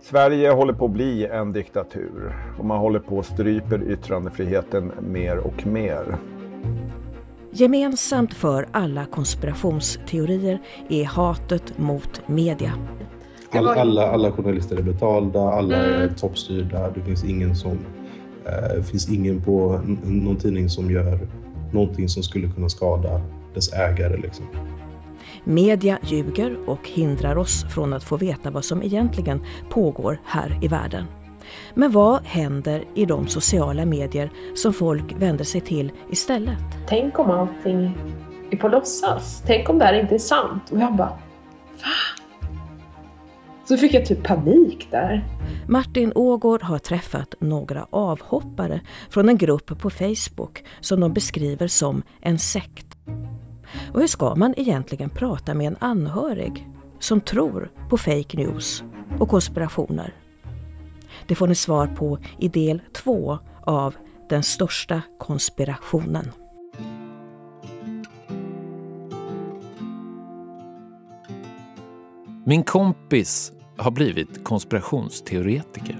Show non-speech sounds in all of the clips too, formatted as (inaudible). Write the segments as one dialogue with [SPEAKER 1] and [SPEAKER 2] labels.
[SPEAKER 1] Sverige håller på att bli en diktatur och man håller på att stryper yttrandefriheten mer och mer.
[SPEAKER 2] Gemensamt för alla konspirationsteorier är hatet mot media.
[SPEAKER 3] All, alla, alla journalister är betalda, alla är mm. toppstyrda. Det finns ingen som eh, finns ingen på någon tidning som gör någonting som skulle kunna skada dess ägare. Liksom.
[SPEAKER 2] Media ljuger och hindrar oss från att få veta vad som egentligen pågår här i världen. Men vad händer i de sociala medier som folk vänder sig till istället?
[SPEAKER 4] Tänk om allting är på låtsas? Tänk om det här inte är sant? Och jag bara, va? Så fick jag typ panik där.
[SPEAKER 2] Martin Ågård har träffat några avhoppare från en grupp på Facebook som de beskriver som en sekt. Och hur ska man egentligen prata med en anhörig som tror på fake news och konspirationer? Det får ni svar på i del två av Den största konspirationen.
[SPEAKER 5] Min kompis har blivit konspirationsteoretiker.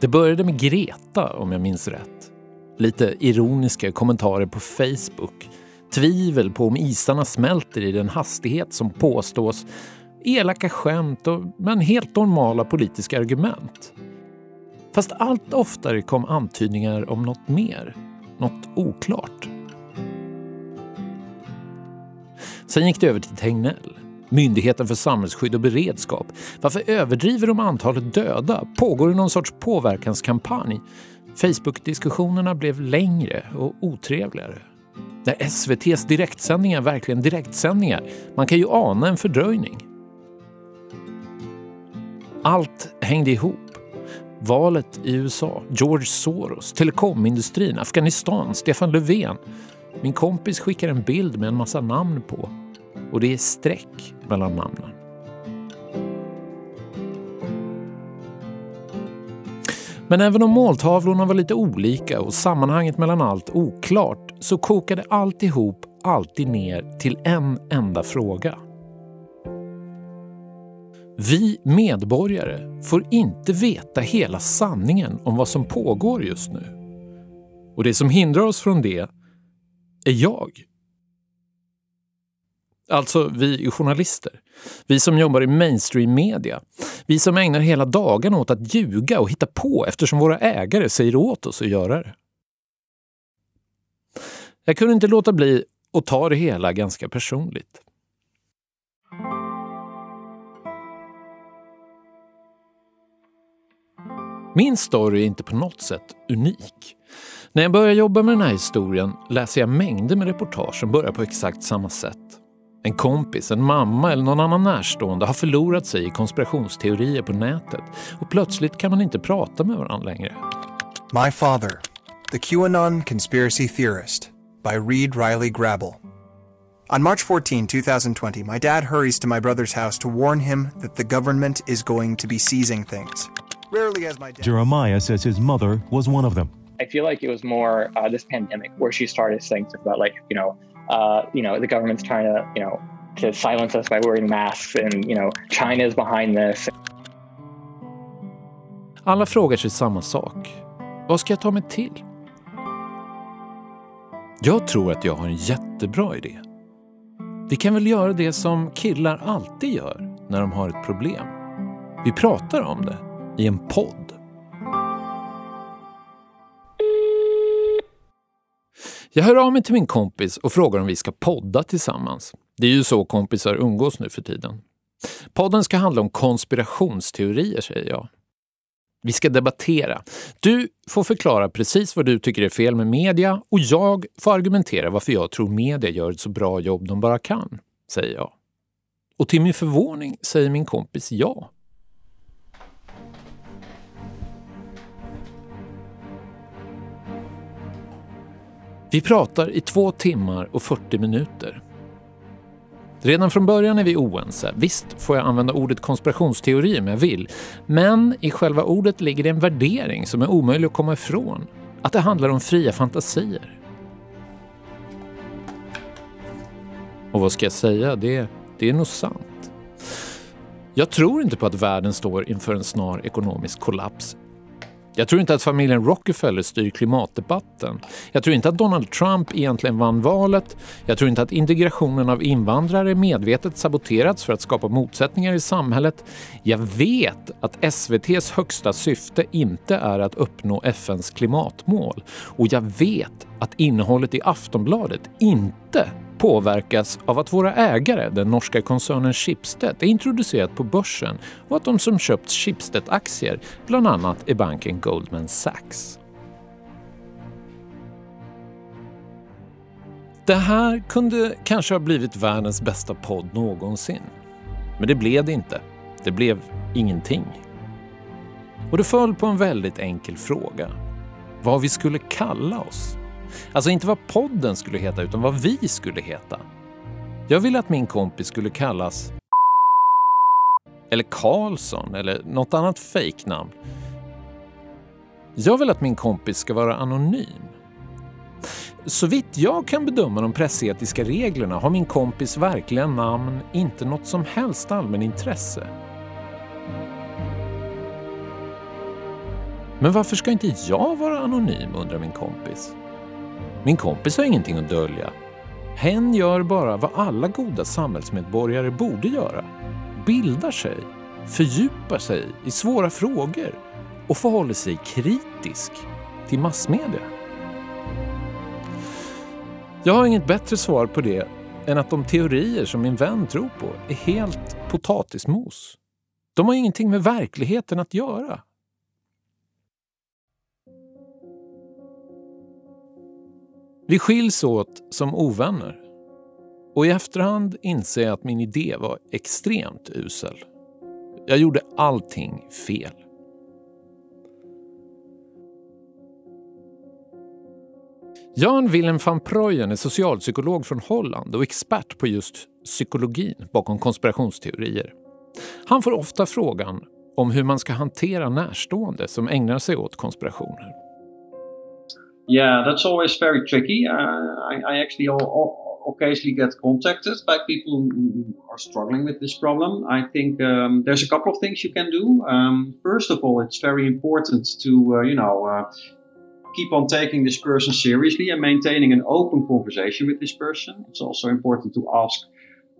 [SPEAKER 5] Det började med Greta, om jag minns rätt. Lite ironiska kommentarer på Facebook. Tvivel på om isarna smälter i den hastighet som påstås. Elaka skämt och men helt normala politiska argument. Fast allt oftare kom antydningar om något mer. Något oklart. Sen gick det över till Tegnell. Myndigheten för samhällsskydd och beredskap. Varför överdriver de antalet döda? Pågår det någon sorts påverkanskampanj? Facebook-diskussionerna blev längre och otrevligare. När SVTs direktsändningar verkligen direktsändningar. Man kan ju ana en fördröjning. Allt hängde ihop. Valet i USA, George Soros, telekomindustrin, Afghanistan, Stefan Löfven. Min kompis skickar en bild med en massa namn på och det är streck mellan namnen. Men även om måltavlorna var lite olika och sammanhanget mellan allt oklart så kokade alltihop alltid ner till en enda fråga. Vi medborgare får inte veta hela sanningen om vad som pågår just nu. Och det som hindrar oss från det är jag. Alltså vi journalister. Vi som jobbar i mainstream media. Vi som ägnar hela dagen åt att ljuga och hitta på eftersom våra ägare säger åt oss att göra det. Jag kunde inte låta bli att ta det hela ganska personligt. Min story är inte på något sätt unik. När jag börjar jobba med den här historien läser jag mängder med reportage som börjar på exakt samma sätt. En kompis, en mamma eller någon annan närstående har förlorat sig i konspirationsteorier på nätet och plötsligt kan man inte prata med varandra längre.
[SPEAKER 6] My Father, The QAnon Conspiracy Theorist by Reed Riley Grabble. On March 14, 2020, my dad hurries to my brother's house to warn him that the government is going to be seizing things.
[SPEAKER 7] Rarely has my dad... Jeremiah says his mother was one of them.
[SPEAKER 8] I feel like it was more uh, this pandemic where she started saying stuff about like, you know, uh, you know, the government's trying to, you know, to silence us by wearing masks and, you know, China's behind this.
[SPEAKER 5] Alla frågar sig samma sak. Vad ska jag ta mig till? Jag tror att jag har en jättebra idé. Vi kan väl göra det som killar alltid gör när de har ett problem. Vi pratar om det i en podd. Jag hör av mig till min kompis och frågar om vi ska podda tillsammans. Det är ju så kompisar umgås nu för tiden. Podden ska handla om konspirationsteorier, säger jag. Vi ska debattera. Du får förklara precis vad du tycker är fel med media och jag får argumentera varför jag tror media gör ett så bra jobb de bara kan, säger jag. Och till min förvåning säger min kompis ja. Vi pratar i två timmar och 40 minuter. Redan från början är vi oense. Visst får jag använda ordet konspirationsteori om jag vill, men i själva ordet ligger det en värdering som är omöjlig att komma ifrån. Att det handlar om fria fantasier. Och vad ska jag säga? Det, det är nog sant. Jag tror inte på att världen står inför en snar ekonomisk kollaps jag tror inte att familjen Rockefeller styr klimatdebatten. Jag tror inte att Donald Trump egentligen vann valet. Jag tror inte att integrationen av invandrare medvetet saboterats för att skapa motsättningar i samhället. Jag vet att SVTs högsta syfte inte är att uppnå FNs klimatmål. Och jag vet att innehållet i Aftonbladet inte påverkas av att våra ägare, den norska koncernen Schibsted, är introducerat på börsen och att de som köpt Schibsted-aktier bland annat är banken Goldman Sachs. Det här kunde kanske ha blivit världens bästa podd någonsin. Men det blev det inte. Det blev ingenting. Och det föll på en väldigt enkel fråga. Vad vi skulle kalla oss. Alltså inte vad podden skulle heta, utan vad vi skulle heta. Jag ville att min kompis skulle kallas eller Karlsson eller något annat fejknamn. Jag vill att min kompis ska vara anonym. Så vitt jag kan bedöma de pressetiska reglerna har min kompis verkliga namn inte något som helst allmänintresse. Men varför ska inte jag vara anonym, undrar min kompis. Min kompis har ingenting att dölja. Hen gör bara vad alla goda samhällsmedborgare borde göra. Bildar sig, fördjupar sig i svåra frågor och förhåller sig kritisk till massmedia. Jag har inget bättre svar på det än att de teorier som min vän tror på är helt potatismos. De har ingenting med verkligheten att göra. Vi skiljs åt som ovänner. Och i efterhand inser jag att min idé var extremt usel. Jag gjorde allting fel. Jan Willem van Proyen är socialpsykolog från Holland och expert på just psykologin bakom konspirationsteorier. Han får ofta frågan om hur man ska hantera närstående som ägnar sig åt konspirationer.
[SPEAKER 9] Yeah, that's always very tricky. Uh, I, I, actually all, all occasionally get contacted by people who are struggling with this problem. I think um, there's a couple of things you can do. Um, first of all, it's very important to, uh, you know, uh, keep on taking this person seriously and maintaining an open conversation with this person. It's also important to ask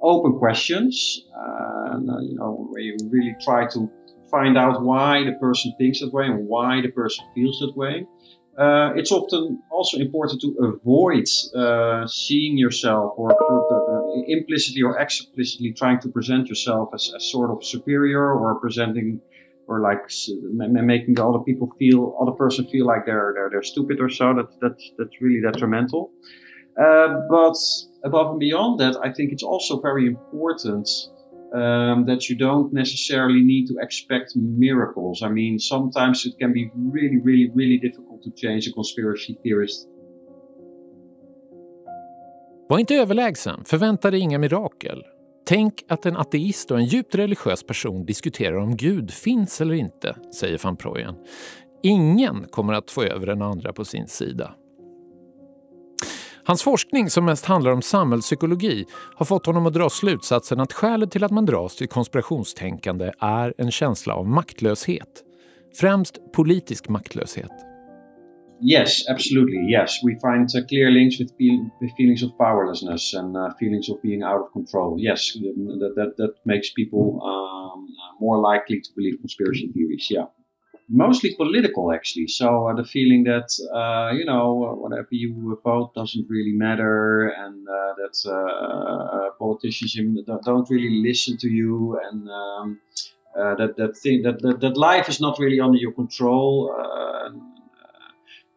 [SPEAKER 9] open questions, uh, uh, you know, where you really try to find out why the person thinks that way and why the person feels that way. Uh, it's often also important to avoid uh, seeing yourself or uh, implicitly or explicitly trying to present yourself as, as sort of superior or presenting or like making the other people feel other person feel like they're they're, they're stupid or so. That, that that's really detrimental. But above and beyond that i think it's also very important um, that you don't necessarily need to expect miracles. I mean, sometimes it can be really, really, really difficult to change a conspiracy theorist.
[SPEAKER 5] Var inte överlägsen, förvänta dig inga mirakel. Tänk att en ateist och en djupt religiös person diskuterar om Gud finns eller inte, säger van Proyen. Ingen kommer att få över den andra på sin sida. Hans forskning, som mest handlar om samhällspsykologi, har fått honom att dra slutsatsen att skälet till att man dras till konspirationstänkande är en känsla av maktlöshet. Främst politisk maktlöshet.
[SPEAKER 9] Yes, absolutely. Yes, we find uh, clear links with, with feelings of powerlessness and uh, feelings of being out of control. Yes, that, that, that makes people um, uh, more likely to believe conspiracy theories. Yeah. Mostly political actually. So uh, the feeling that uh, you know whatever you vote doesn't really matter, and uh, that uh, politicians don't really listen to you, and um, uh, that that thing that, that that life is not really under your control. Uh, and,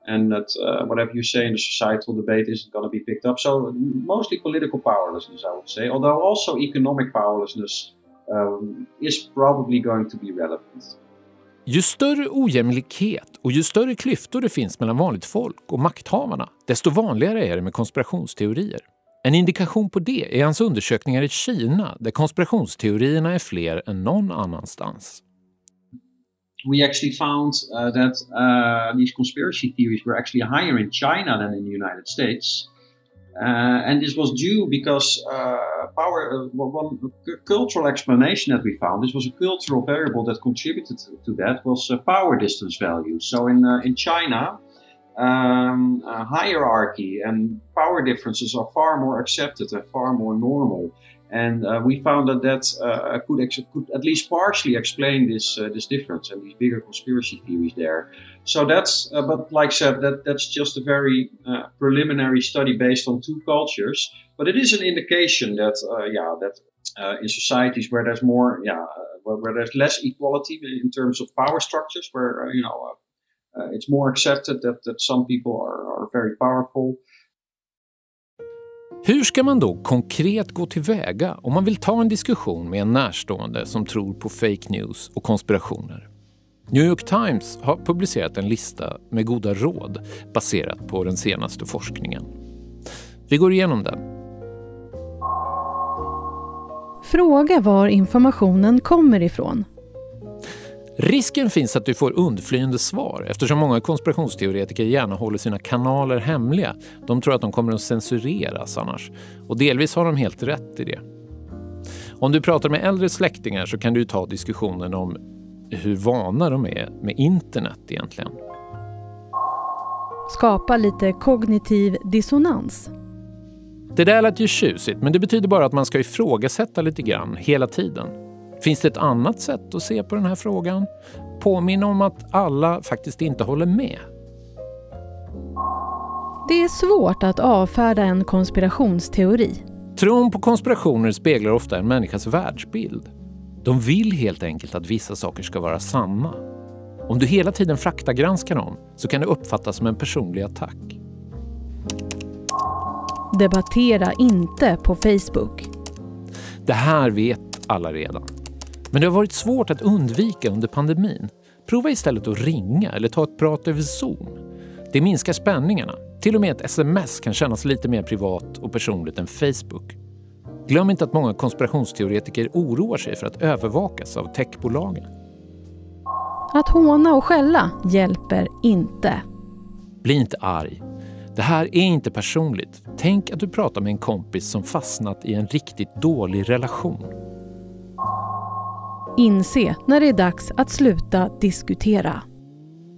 [SPEAKER 9] and that whatever you say in the societal debate isn't going to be picked up. So mostly political powerlessness, I would say. Although also economic powerlessness um, is probably going to be relevant.
[SPEAKER 5] Ju större ojämlikhet och ju större klyftor det finns mellan vanligt folk och makthavarna, desto vanligare är det med konspirationsteorier. En indikation på det är hans undersökningar i Kina där konspirationsteorierna är fler än någon annanstans.
[SPEAKER 9] We actually found uh, that uh, these conspiracy theories were actually higher in China than in the United States. Uh, and this was due because uh, power, uh, one cultural explanation that we found, this was a cultural variable that contributed to, to that, was uh, power distance values. So in, uh, in China, um, hierarchy and power differences are far more accepted and far more normal. And uh, we found that that uh, could, could, at least partially explain this uh, this difference and these bigger conspiracy theories there. So that's, uh, but like I said, that that's just a very uh, preliminary study based on two cultures. But it is an indication that, uh, yeah, that in societies where there's more, yeah, where, where, there's less equality in terms of power structures, where you know it's more accepted that that some people are, are very powerful.
[SPEAKER 5] Hur ska man då konkret gå tillväga om man vill ta en diskussion med en närstående som tror på fake news och konspirationer? New York Times har publicerat en lista med goda råd baserat på den senaste forskningen. Vi går igenom den.
[SPEAKER 10] Fråga var informationen kommer ifrån.
[SPEAKER 5] Risken finns att du får undflyende svar eftersom många konspirationsteoretiker gärna håller sina kanaler hemliga. De tror att de kommer att censureras annars. Och delvis har de helt rätt i det. Om du pratar med äldre släktingar så kan du ta diskussionen om hur vana de är med internet egentligen.
[SPEAKER 10] Skapa lite kognitiv dissonans.
[SPEAKER 5] Det där lät ju tjusigt men det betyder bara att man ska ifrågasätta lite grann hela tiden. Finns det ett annat sätt att se på den här frågan? Påminna om att alla faktiskt inte håller med.
[SPEAKER 10] Det är svårt att avfärda en konspirationsteori.
[SPEAKER 5] Tron på konspirationer speglar ofta en människas världsbild. De vill helt enkelt att vissa saker ska vara sanna. Om du hela tiden faktagranskar dem så kan det uppfattas som en personlig attack.
[SPEAKER 10] Debattera inte på Facebook.
[SPEAKER 5] Det här vet alla redan. Men det har varit svårt att undvika under pandemin. Prova istället att ringa eller ta ett prat över Zoom. Det minskar spänningarna. Till och med ett sms kan kännas lite mer privat och personligt än Facebook. Glöm inte att många konspirationsteoretiker oroar sig för att övervakas av techbolagen.
[SPEAKER 10] Att håna och skälla hjälper inte.
[SPEAKER 5] Bli inte arg. Det här är inte personligt. Tänk att du pratar med en kompis som fastnat i en riktigt dålig relation.
[SPEAKER 10] Inse när det är dags att sluta diskutera.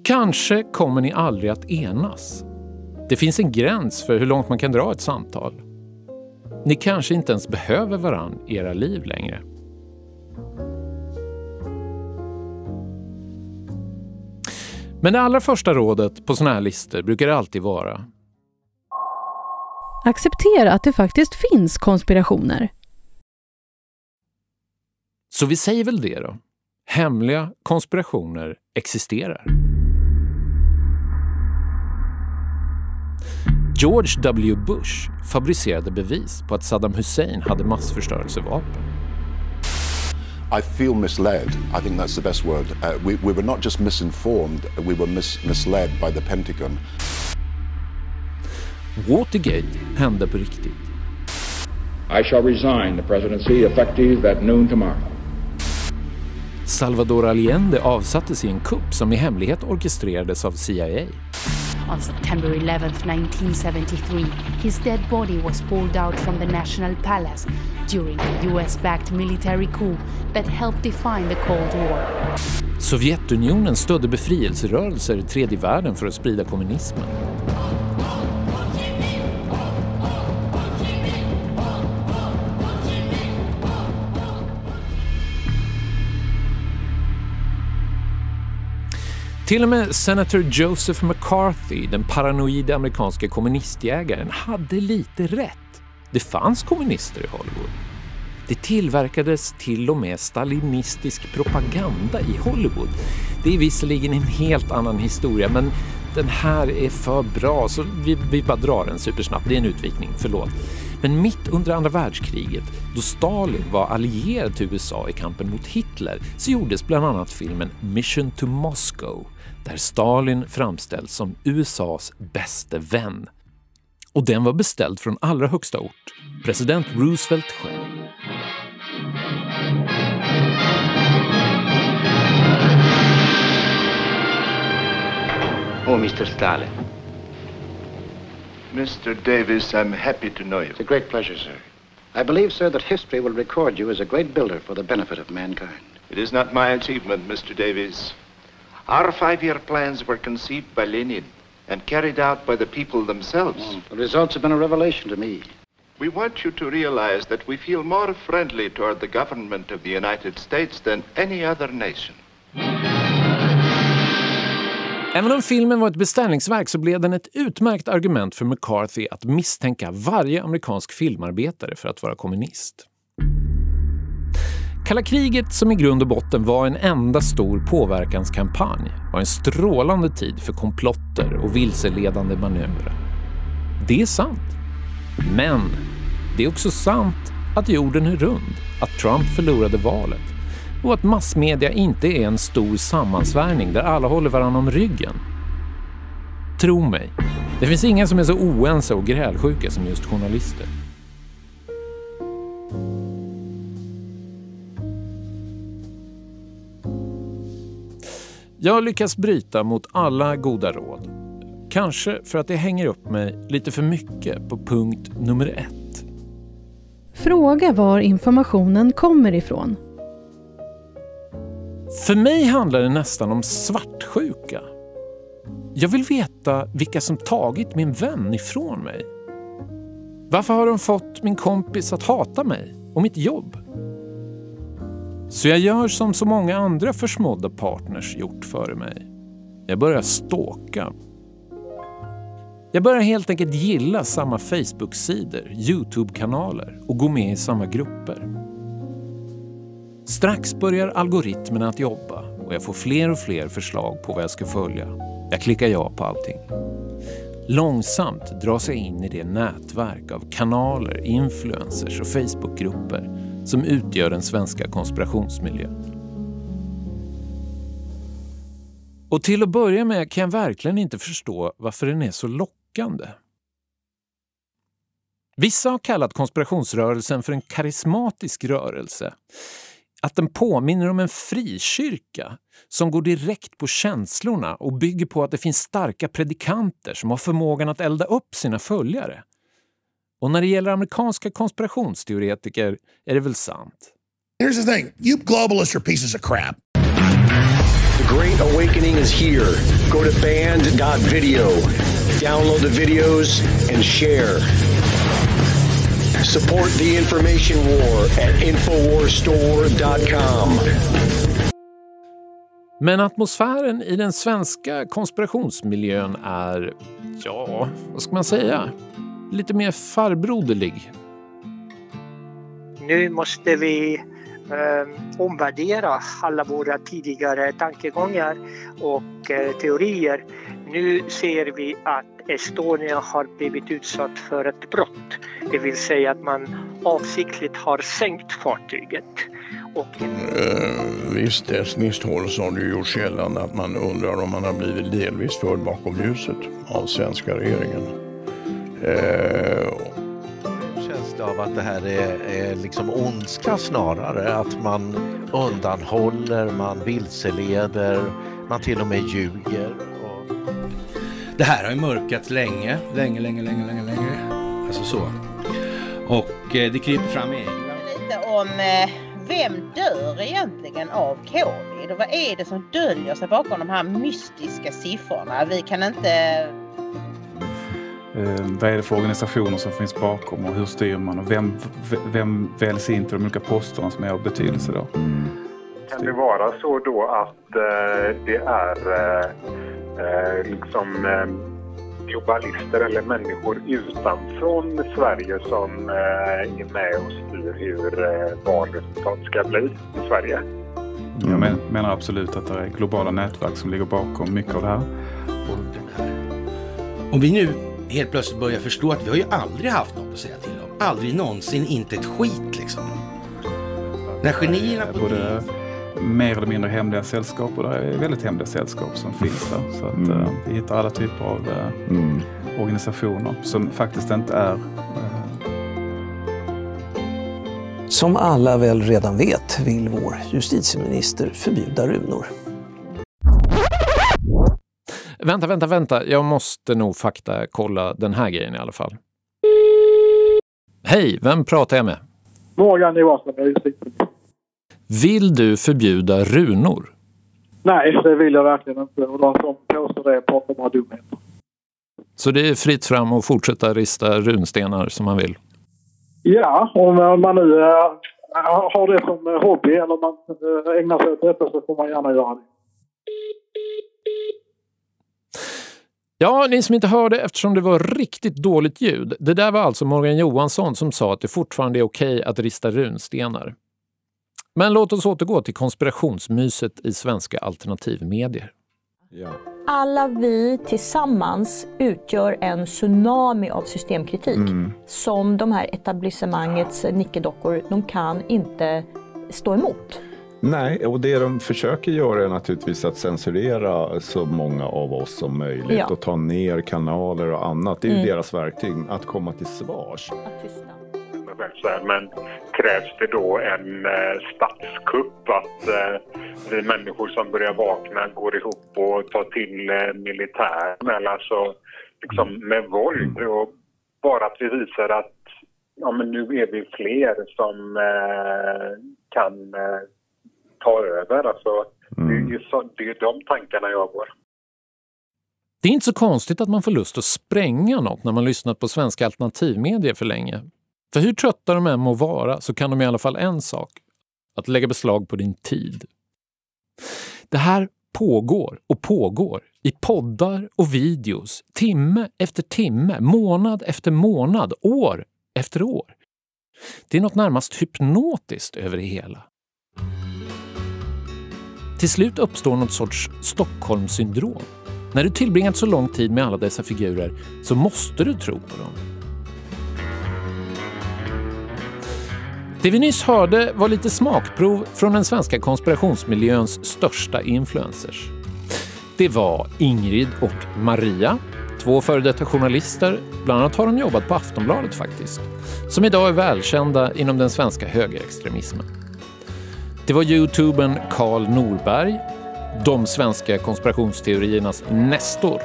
[SPEAKER 5] Kanske kommer ni aldrig att enas. Det finns en gräns för hur långt man kan dra ett samtal. Ni kanske inte ens behöver varann i era liv längre. Men det allra första rådet på sådana här listor brukar alltid vara
[SPEAKER 10] Acceptera att det faktiskt finns konspirationer.
[SPEAKER 5] Så vi säger väl det då. Hemliga konspirationer existerar. George W. Bush fabricerade bevis på att Saddam Hussein hade massförstörelsevapen.
[SPEAKER 11] I feel misled. I think that's the best word. Uh, we, we were not just misinformed, we were mis misled by the Pentagon.
[SPEAKER 5] Watergate hände på riktigt.
[SPEAKER 12] I shall resign the presidency effective at noon tomorrow.
[SPEAKER 5] Salvador Allende avsattes i en kupp som i hemlighet orkestrerades av CIA.
[SPEAKER 13] On September 11, 1973, his dead body was pulled out from the National Palace during a US-backed military coup that helped define the Cold War.
[SPEAKER 5] Sovjetunionen stödde befrielserörelser i tredje världen för att sprida kommunismen. Till och med senator Joseph McCarthy, den paranoida amerikanska kommunistjägaren, hade lite rätt. Det fanns kommunister i Hollywood. Det tillverkades till och med stalinistisk propaganda i Hollywood. Det är visserligen en helt annan historia, men den här är för bra så vi, vi bara drar den supersnabbt. Det är en utvikning, förlåt. Men mitt under andra världskriget, då Stalin var allierad till USA i kampen mot Hitler, så gjordes bland annat filmen Mission to Moscow där Stalin framställs som USAs bäste vän. Och den var beställd från allra högsta ort, president Roosevelt själv.
[SPEAKER 1] Oh, Mr. Stalin. Mr. Davis, I'm happy to know you.
[SPEAKER 14] It's a great pleasure, sir. I believe, sir, that history will record you as a great builder for the benefit of mankind.
[SPEAKER 1] It is not my achievement, Mr. Davis. Our five-year plans were conceived by Lenin and carried out by the people themselves.
[SPEAKER 14] Mm. The results have been a revelation to me.
[SPEAKER 1] We want you to realize that we feel more friendly toward the government of the United States than any other nation.
[SPEAKER 5] Även om filmen var ett beställningsverk så blev den ett utmärkt argument för McCarthy att misstänka varje amerikansk filmarbetare för att vara kommunist. Kalla kriget, som i grund och botten var en enda stor påverkanskampanj, var en strålande tid för komplotter och vilseledande manövrar. Det är sant. Men det är också sant att jorden är rund, att Trump förlorade valet och att massmedia inte är en stor sammansvärjning där alla håller varandra om ryggen. Tro mig, det finns inga som är så oense och grälsjuka som just journalister. Jag lyckas bryta mot alla goda råd. Kanske för att det hänger upp mig lite för mycket på punkt nummer ett.
[SPEAKER 10] Fråga var informationen kommer ifrån.
[SPEAKER 5] För mig handlar det nästan om svartsjuka. Jag vill veta vilka som tagit min vän ifrån mig. Varför har de fått min kompis att hata mig och mitt jobb? Så jag gör som så många andra försmådda partners gjort före mig. Jag börjar ståka. Jag börjar helt enkelt gilla samma Facebook-sidor, YouTube-kanaler och gå med i samma grupper. Strax börjar algoritmerna att jobba och jag får fler och fler förslag på vad jag ska följa. Jag klickar ja på allting. Långsamt dras jag in i det nätverk av kanaler, influencers och Facebookgrupper som utgör den svenska konspirationsmiljön. Och till att börja med kan jag verkligen inte förstå varför den är så lockande. Vissa har kallat konspirationsrörelsen för en karismatisk rörelse att den påminner om en frikyrka som går direkt på känslorna och bygger på att det finns starka predikanter som har förmågan att elda upp sina följare. Och när det gäller amerikanska konspirationsteoretiker är det väl sant.
[SPEAKER 15] Here's the thing. You globalists are pieces of crap.
[SPEAKER 16] The Great Awakening is here. Go to band.video. Download the videos and share. Support the information war at infowarstore.com.
[SPEAKER 5] Men atmosfären i den svenska konspirationsmiljön är, ja, vad ska man säga, lite mer farbroderlig.
[SPEAKER 17] Nu måste vi eh, omvärdera alla våra tidigare tankegångar och eh, teorier. Nu ser vi att Estonia har blivit utsatt för ett brott. Det vill säga att man avsiktligt har sänkt fartyget. Och...
[SPEAKER 18] Eh, visst, dess misshållelse har det gjorts gällande att man undrar om man har blivit delvis förd bakom ljuset av svenska regeringen. Eh,
[SPEAKER 19] Känns det av att det här är, är liksom ondska snarare? Att man undanhåller, man vilseleder, man till och med ljuger?
[SPEAKER 20] Det här har ju mörkats länge, länge, länge, länge, länge, länge. Alltså så. Och eh, det kryper fram i England.
[SPEAKER 21] Lite om eh, vem dör egentligen av covid och vad är det som döljer sig bakom de här mystiska siffrorna? Vi kan inte...
[SPEAKER 22] Eh, vad är det för organisationer som finns bakom och hur styr man och vem, vem väljs in till de olika posterna som är av betydelse då?
[SPEAKER 23] Kan det vara så då att eh, det är eh, eh, liksom eh, globalister eller människor utanför Sverige som eh, är med och styr hur eh, valresultat ska bli i Sverige.
[SPEAKER 22] Jag men, menar absolut att det är globala nätverk som ligger bakom mycket av det här.
[SPEAKER 20] Om vi nu helt plötsligt börjar förstå att vi har ju aldrig haft något att säga till om. Aldrig någonsin, inte ett skit liksom. När genierna på
[SPEAKER 22] Både mer eller mindre hemliga sällskap och det är väldigt hemliga sällskap som finns där. Så att
[SPEAKER 24] Mm.
[SPEAKER 22] eh, vi hittar alla typer av eh,
[SPEAKER 24] Mm.
[SPEAKER 22] organisationer som faktiskt inte är eh,
[SPEAKER 25] Som alla väl redan vet vill vår justitieminister förbjuda runor.
[SPEAKER 5] Vänta, vänta, vänta. Jag måste nog fakta kolla den här grejen i alla fall. Hej, vem pratar jag med?
[SPEAKER 26] Morgan Johansson,
[SPEAKER 5] Vill du förbjuda runor?
[SPEAKER 26] Nej, det vill jag verkligen inte. Och de som påstår det pratar bara dumheter.
[SPEAKER 5] Så det är fritt fram att fortsätta rista runstenar som man vill?
[SPEAKER 26] Ja, om man nu äh, har det som hobby eller man äh, ägnar sig åt detta så får man gärna göra det.
[SPEAKER 5] Ja, ni som inte hörde eftersom det var riktigt dåligt ljud. Det där var alltså Morgan Johansson som sa att det fortfarande är okej att rista runstenar. Men låt oss återgå till konspirationsmyset i svenska alternativmedier.
[SPEAKER 27] Ja. Alla vi tillsammans utgör en tsunami av systemkritik mm. som de här etablissemangets nickedockor, de kan inte stå emot.
[SPEAKER 28] Nej, och det de försöker göra är naturligtvis att censurera så många av oss som möjligt ja. och ta ner kanaler och annat. Det är mm. ju deras verktyg, att komma till svars.
[SPEAKER 23] Men krävs det då en eh, statskupp att eh, vi människor som börjar vakna går ihop och tar till eh, militären eller alltså liksom med våld och bara att vi visar att ja, men nu är vi fler som eh, kan eh, ta över. Alltså, mm. det, är mm. ju så, det är de tankarna jag går.
[SPEAKER 5] Det är inte så konstigt att man får lust att spränga något när man lyssnat på svenska alternativmedier för länge. För hur trötta de än må vara så kan de i alla fall en sak. Att lägga beslag på din tid. Det här pågår och pågår i poddar och videos, timme efter timme, månad efter månad, år efter år. Det är något närmast hypnotiskt över det hela. Till slut uppstår något sorts Stockholmssyndrom. När du tillbringat så lång tid med alla dessa figurer så måste du tro på dem. Det vi nyss hörde var lite smakprov från den svenska konspirationsmiljöns största influencers. Det var Ingrid och Maria, två före detta journalister, bland annat har de jobbat på Aftonbladet faktiskt, som idag är välkända inom den svenska högerextremismen. Det var youtubern Karl Norberg, de svenska konspirationsteoriernas nestor.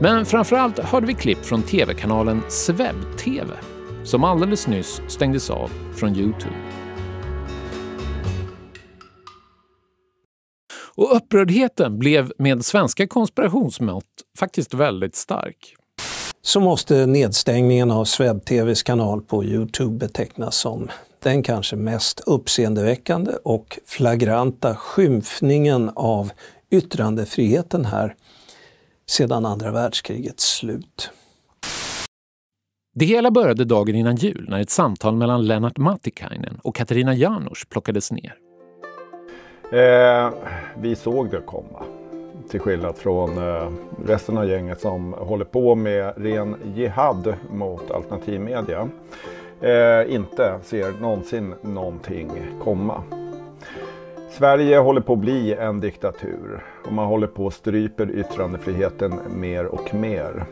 [SPEAKER 5] Men framförallt hörde vi klipp från tv-kanalen Sveb-TV som alldeles nyss stängdes av från Youtube. Och upprördheten blev med svenska konspirationsmått faktiskt väldigt stark.
[SPEAKER 25] Så måste nedstängningen av Sveb-TVs kanal på Youtube betecknas som den kanske mest uppseendeväckande och flagranta skymfningen av yttrandefriheten här sedan andra världskrigets slut.
[SPEAKER 5] Det hela började dagen innan jul när ett samtal mellan Lennart Matikainen och Katarina Janouch plockades ner.
[SPEAKER 24] Eh, vi såg det komma. Till skillnad från eh, resten av gänget som håller på med ren jihad mot alternativmedia. Eh, inte ser någonsin någonting komma. Sverige håller på att bli en diktatur och man håller på att stryper yttrandefriheten mer och mer.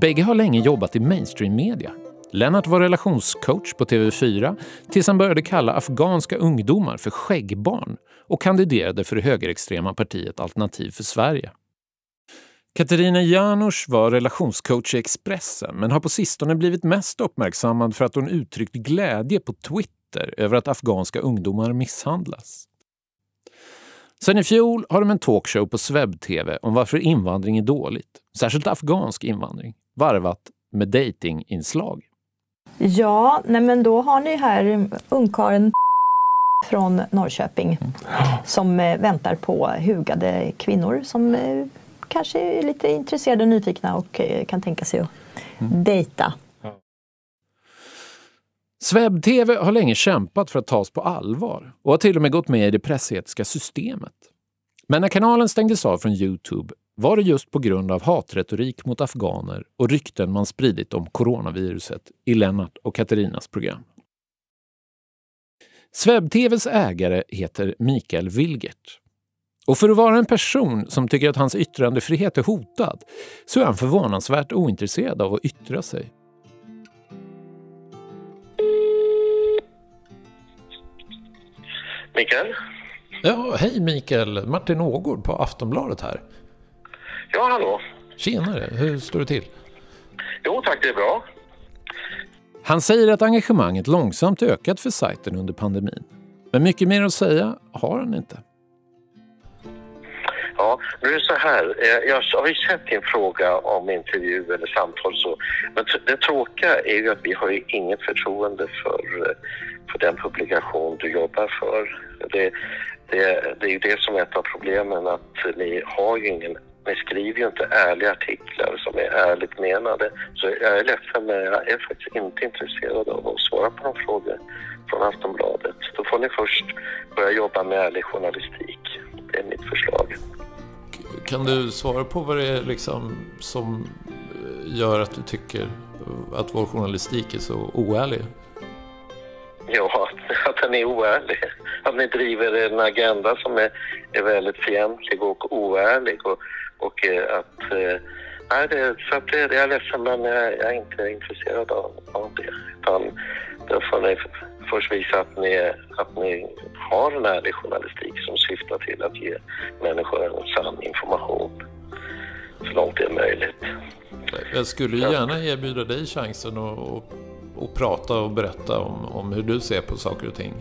[SPEAKER 5] Bägge har länge jobbat i mainstream-media. Lennart var relationscoach på TV4 tills han började kalla afghanska ungdomar för skäggbarn och kandiderade för det högerextrema partiet Alternativ för Sverige. Katarina Janouch var relationscoach i Expressen men har på sistone blivit mest uppmärksammad för att hon uttryckt glädje på Twitter över att afghanska ungdomar misshandlas. Sen i fjol har de en talkshow på Sveb-TV om varför invandring är dåligt, särskilt afghansk invandring, varvat med datinginslag.
[SPEAKER 27] Ja, nej men då har ni här ungkaren (laughs) från Norrköping som eh, väntar på hugade kvinnor som eh, kanske är lite intresserade och nyfikna och eh, kan tänka sig att mm. dejta.
[SPEAKER 5] Sveb-TV har länge kämpat för att tas på allvar och har till och med gått med i det pressetiska systemet. Men när kanalen stängdes av från Youtube var det just på grund av hatretorik mot afghaner och rykten man spridit om coronaviruset i Lennart och Katarinas program. Sveb-TVs ägare heter Mikael Wilgert. Och för att vara en person som tycker att hans yttrandefrihet är hotad så är han förvånansvärt ointresserad av att yttra sig.
[SPEAKER 29] Mikael?
[SPEAKER 5] Ja, hej Mikael. Martin Ågård på Aftonbladet här.
[SPEAKER 29] Ja, hallå.
[SPEAKER 5] Tjenare, hur står det till?
[SPEAKER 29] Jo tack, det är bra.
[SPEAKER 5] Han säger att engagemanget långsamt ökat för sajten under pandemin. Men mycket mer att säga har han inte.
[SPEAKER 29] Ja, nu är det så här. Eh, jag har ju sett din fråga om intervju eller samtal så. Men det tråkiga är ju att vi har ju inget förtroende för, eh, för den publikation du jobbar för. Det, det, det är ju det som är ett av problemen att ni har ju ingen ni skriver ju inte ärliga artiklar som är ärligt menade. Så jag är ledsen men jag är faktiskt inte intresserad av att svara på de frågor från Aftonbladet. Då får ni först börja jobba med ärlig journalistik. Det är mitt förslag.
[SPEAKER 5] Kan du svara på vad det är liksom som eh, gör att du tycker att vår journalistik är så oärlig?
[SPEAKER 29] Ja, (laughs) att den är oärlig. Att ni driver en agenda som är, är väldigt fientlig och oärlig. Och, och eh, att... Eh, nej, det, så att det, jag är ledsen men jag, jag är inte intresserad av, av det. Utan då får ni först visa att ni, att ni har en ärlig journalistik som syftar till att ge människor en sann information så långt det är möjligt.
[SPEAKER 5] Jag skulle gärna erbjuda dig chansen att, att, att prata och berätta om, om hur du ser på saker och ting.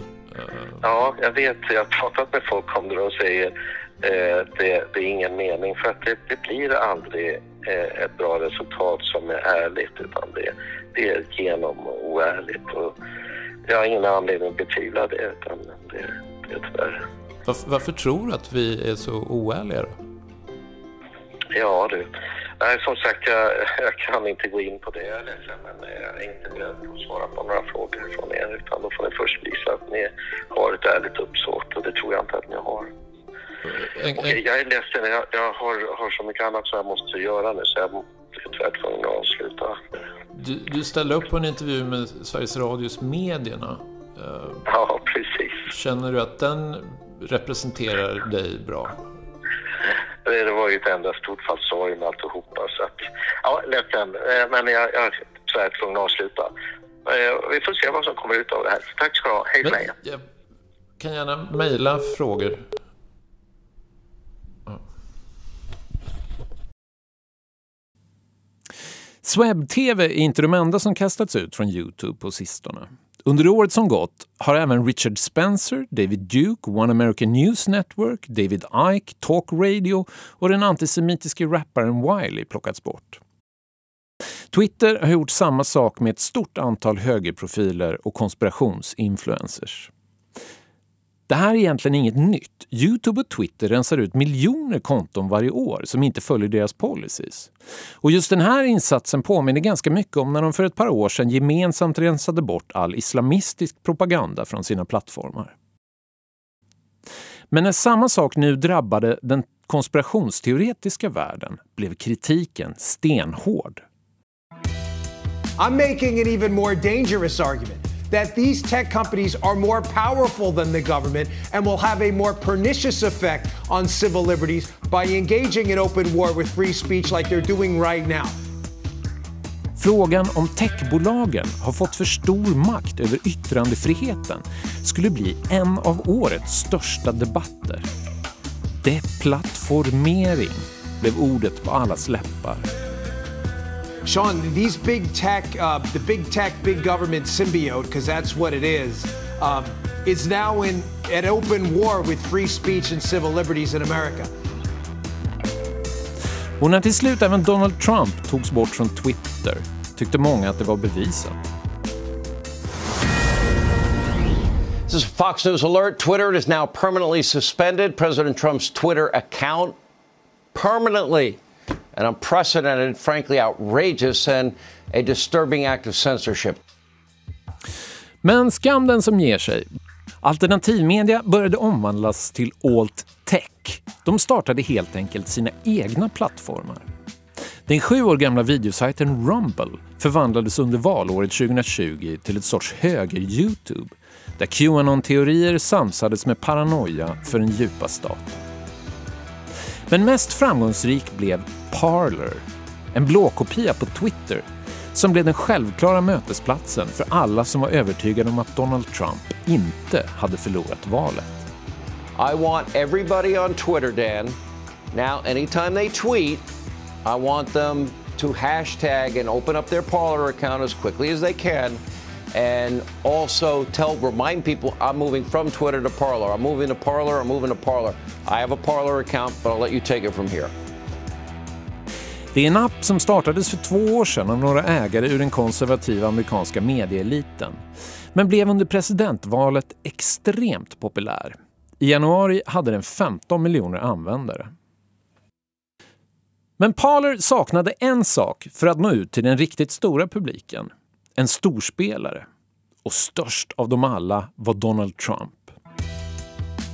[SPEAKER 29] Ja, jag vet. Jag har pratat med folk om det och säger eh, det, det är ingen mening för att det, det blir aldrig eh, ett bra resultat som är ärligt utan det, det är genom oärligt. Och jag har ingen anledning att betvivla det utan det, det är tyvärr.
[SPEAKER 5] Varför, varför tror du att vi är så oärliga då?
[SPEAKER 29] Ja du, nej som sagt jag, jag kan inte gå in på det jag är ledsen men jag är inte beredd att svara på några frågor från er utan då får ni först visa att ni har ett ärligt uppsåt och det tror jag inte att ni har. Okej, jag är ledsen, jag, jag har, har så mycket annat som jag måste göra nu så jag är tyvärr tvungen att avsluta.
[SPEAKER 5] Du, du ställde upp på en intervju med Sveriges Radios Medierna. Eh,
[SPEAKER 29] Ja, precis.
[SPEAKER 5] Känner du att den representerar dig bra?
[SPEAKER 29] Det var ju ett enda stort falsarium alltihopa så att, ja, ledsen, eh, men jag, jag är tyvärr tvungen att avsluta. Eh, Vi får se vad som kommer ut av det här. Tack ska du ha, hej
[SPEAKER 5] Men jag kan gärna mejla frågor. Ja. Swebb-TV är inte de enda som kastats ut från Youtube på sistone. Under året som gått har även Richard Spencer, David Duke, One American News Network, David Icke, Talk Radio och den antisemitiske rapparen Wiley plockats bort. Twitter har gjort samma sak med ett stort antal högerprofiler och konspirationsinfluencers. Det här är egentligen inget nytt. Youtube och Twitter rensar ut miljoner konton varje år som inte följer deras policies. Och just den här insatsen påminner ganska mycket om när de för ett par år sedan gemensamt rensade bort all islamistisk propaganda från sina plattformar. Men när samma sak nu drabbade den konspirationsteoretiska världen blev kritiken stenhård.
[SPEAKER 30] I'm making an even more dangerous argument that these tech companies are more powerful than the government and will have a more pernicious effect on civil liberties by engaging in open war with free speech like they're doing right now.
[SPEAKER 5] Frågan om techbolagen har fått för stor makt över yttrandefriheten skulle bli en av årets största debatter. Deplattformering blev ordet på allas läppar.
[SPEAKER 30] Sean, these big tech, uh, the big tech, big government symbiote, because that's what it is, um, is now in an open war with free speech and civil liberties in America.
[SPEAKER 5] Och när till slut även Donald Trump togs bort från Twitter tyckte många att det var bevisat.
[SPEAKER 16] This is Fox News Alert. Twitter is now permanently suspended. President Trump's Twitter account permanently. An unprecedented, frankly outrageous, and a disturbing act of censorship.
[SPEAKER 5] Men skam den som ger sig. Alternativmedia började omvandlas till alt-tech. De startade helt enkelt sina egna plattformar. Den sju år gamla videosajten Rumble förvandlades under valåret 2020 till ett sorts höger-Youtube där Qanon-teorier samsades med paranoia för den djupa staten. Men mest framgångsrik blev Parler, en blåkopia på Twitter som blev den självklara mötesplatsen för alla som var övertygade om att Donald Trump inte hade förlorat valet.
[SPEAKER 16] I want everybody on Twitter, Dan, now anytime they tweet, I want them to hashtag and open up their Parler account as quickly as they can and also tell remind people I'm moving from Twitter to Parler. I'm moving to Parler. I'm moving to Parler. I have a Parler account, but I'll let you take it from here.
[SPEAKER 5] Det är en app som startades för två år sedan av några ägare ur den konservativa amerikanska medieeliten. Men blev under presidentvalet extremt populär. I januari hade den 15 miljoner användare. Men Parler saknade en sak för att nå ut till den riktigt stora publiken. En storspelare. Och störst av dem alla var Donald Trump.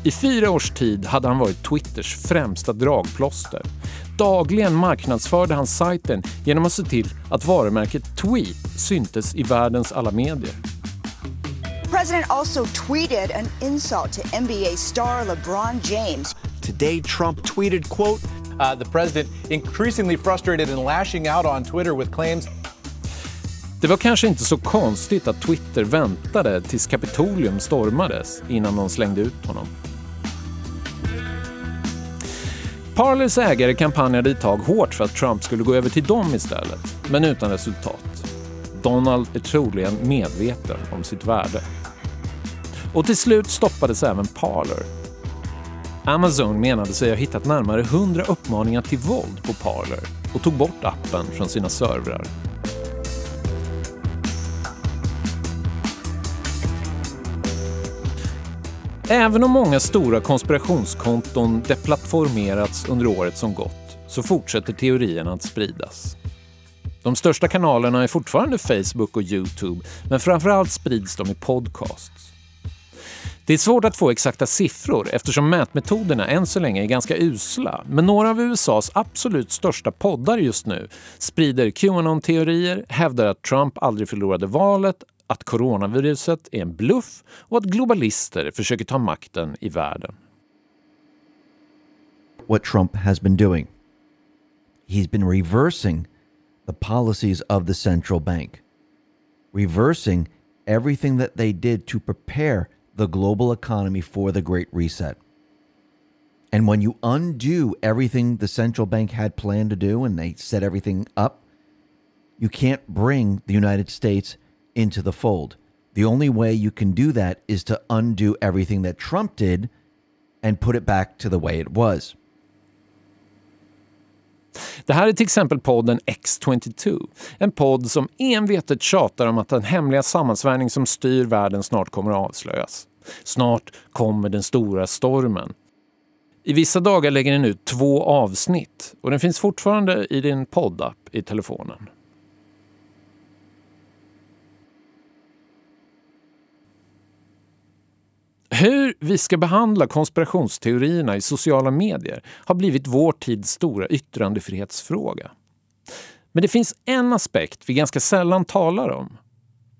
[SPEAKER 5] I fyra års tid hade han varit Twitters främsta dragplåster. Dagligen marknadsförde han sajten genom att se till att varumärket Tweet syntes i världens alla medier.
[SPEAKER 31] president also tweeted an insult to NBA star LeBron James.
[SPEAKER 32] Today, Trump tweeted, quote,
[SPEAKER 33] uh, the president increasingly frustrated and lashing out on Twitter with claims
[SPEAKER 5] det var kanske inte så konstigt att Twitter väntade tills Kapitolium stormades innan de slängde ut honom. Parlers ägare kampanjade ett tag hårt för att Trump skulle gå över till dem istället, men utan resultat. Donald är troligen medveten om sitt värde. Och till slut stoppades även Parler. Amazon menade sig ha hittat närmare 100 uppmaningar till våld på Parler och tog bort appen från sina servrar. Även om många stora konspirationskonton deplattformerats under året som gått så fortsätter teorierna att spridas. De största kanalerna är fortfarande Facebook och Youtube men framförallt sprids de i podcasts. Det är svårt att få exakta siffror eftersom mätmetoderna än så länge är ganska usla men några av USAs absolut största poddar just nu sprider Qanon-teorier, hävdar att Trump aldrig förlorade valet, att coronaviruset är en bluff och att globalister försöker ta makten i världen.
[SPEAKER 34] What Trump has been doing. He's been reversing the policies of the central bank, reversing everything that they did to prepare the global economy for the Great Reset. And when you undo everything the central bank had planned to do and they set everything up, you can't bring the United States into the fold. The only way you can do that is to undo everything that Trump did and put it back to the way it was.
[SPEAKER 5] Det här är till exempel podden X22. En podd som envetet tjatar om att den hemliga sammansvärjning som styr världen snart kommer att avslöjas. Snart kommer den stora stormen. I vissa dagar lägger den ut två avsnitt och den finns fortfarande i din poddapp i telefonen. Hur vi ska behandla konspirationsteorierna i sociala medier har blivit vår tids stora yttrandefrihetsfråga. Men det finns en aspekt vi ganska sällan talar om.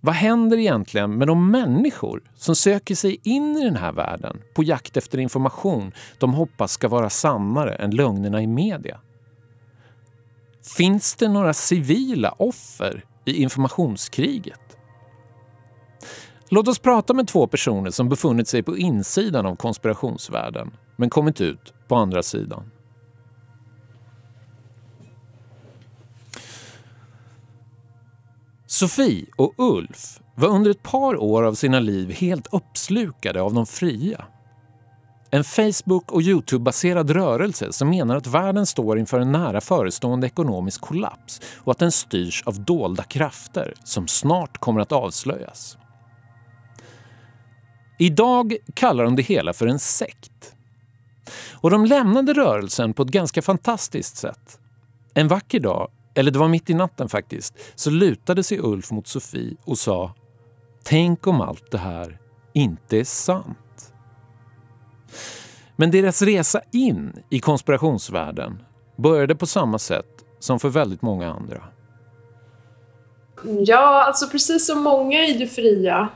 [SPEAKER 5] Vad händer egentligen med de människor som söker sig in i den här världen på jakt efter information de hoppas ska vara sannare än lögnerna i media? Finns det några civila offer i informationskriget? Låt oss prata med två personer som befunnit sig på insidan av konspirationsvärlden men kommit ut på andra sidan. Sofie och Ulf var under ett par år av sina liv helt uppslukade av de fria. En Facebook och Youtube-baserad rörelse som menar att världen står inför en nära förestående ekonomisk kollaps och att den styrs av dolda krafter som snart kommer att avslöjas. Idag kallar de det hela för en sekt. Och de lämnade rörelsen på ett ganska fantastiskt sätt. En vacker dag, eller det var mitt i natten faktiskt, så lutade sig Ulf mot Sofie och sa Tänk om allt det här inte är sant. Men deras resa in i konspirationsvärlden började på samma sätt som för väldigt många andra.
[SPEAKER 4] Ja, alltså precis som många i det fria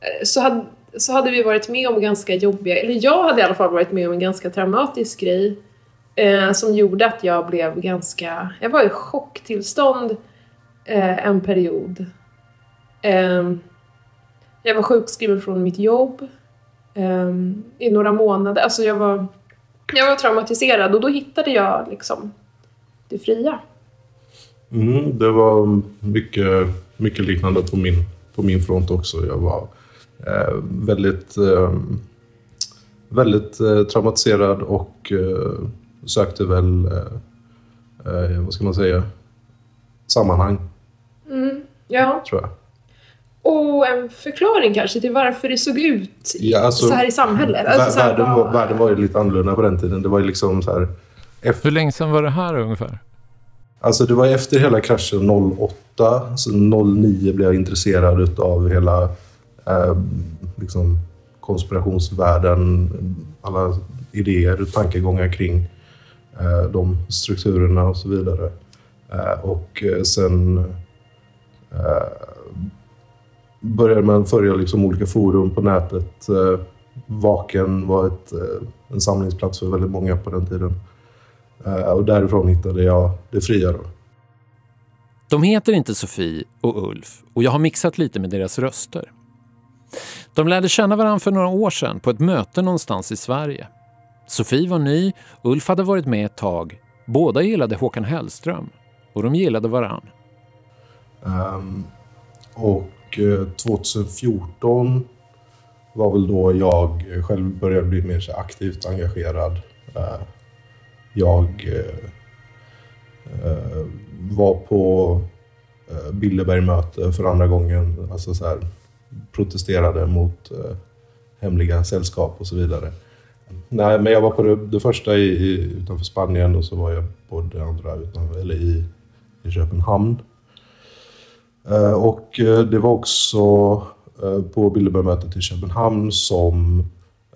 [SPEAKER 4] eh, så hade, så hade vi varit med om ganska jobbiga, eller jag hade i alla fall varit med om en ganska traumatisk grej eh, som gjorde att jag blev ganska, jag var i chocktillstånd eh, en period. Eh, jag var sjukskriven från mitt jobb eh, i några månader, alltså jag var, jag var traumatiserad och då hittade jag liksom det fria?
[SPEAKER 3] Mm, det var mycket, mycket liknande på min, på min front också. Jag var väldigt, eh, väldigt eh, traumatiserad och eh, sökte väl, eh, eh, vad ska man säga, sammanhang,
[SPEAKER 4] Mm, ja.
[SPEAKER 3] tror jag.
[SPEAKER 4] Och en förklaring kanske till varför det såg ut i-
[SPEAKER 3] Ja, alltså,
[SPEAKER 4] så här i samhället. Alltså, så här,
[SPEAKER 3] världen, var, världen var ju lite annorlunda på den tiden. Det var ju liksom så här...
[SPEAKER 5] Hur länge sedan var det här ungefär?
[SPEAKER 3] Alltså det var efter hela kraschen 08. Så 09 blev jag intresserad av hela eh, liksom konspirationsvärlden. Alla idéer och tankegångar kring eh, de strukturerna och så vidare. Eh, och eh, sen eh, började man följa liksom olika forum på nätet. Eh, Vaken var ett, eh, en samlingsplats för väldigt många på den tiden. Eh, och därifrån hittade jag det fria. Då.
[SPEAKER 5] De heter inte Sofie och Ulf och jag har mixat lite med deras röster. De lärde känna varandra för några år sedan på ett möte någonstans i Sverige. Sofie var ny, Ulf hade varit med ett tag. Båda gillade Håkan Hellström och de gillade varandra.
[SPEAKER 3] Um, ehm, och eh, 2014 var väl då jag själv började bli mer så aktivt engagerad. Eh, jag eh, var på Bilderbergmöte för andra gången. Alltså så här, protesterade mot eh, hemliga sällskap och så vidare. Nej, men jag var på det, det första i, i, utanför Spanien och så var jag på det andra utanför, eller i, i Köpenhamn. Eh, Och eh, det var också eh, på Bilderbergmötet i Köpenhamn som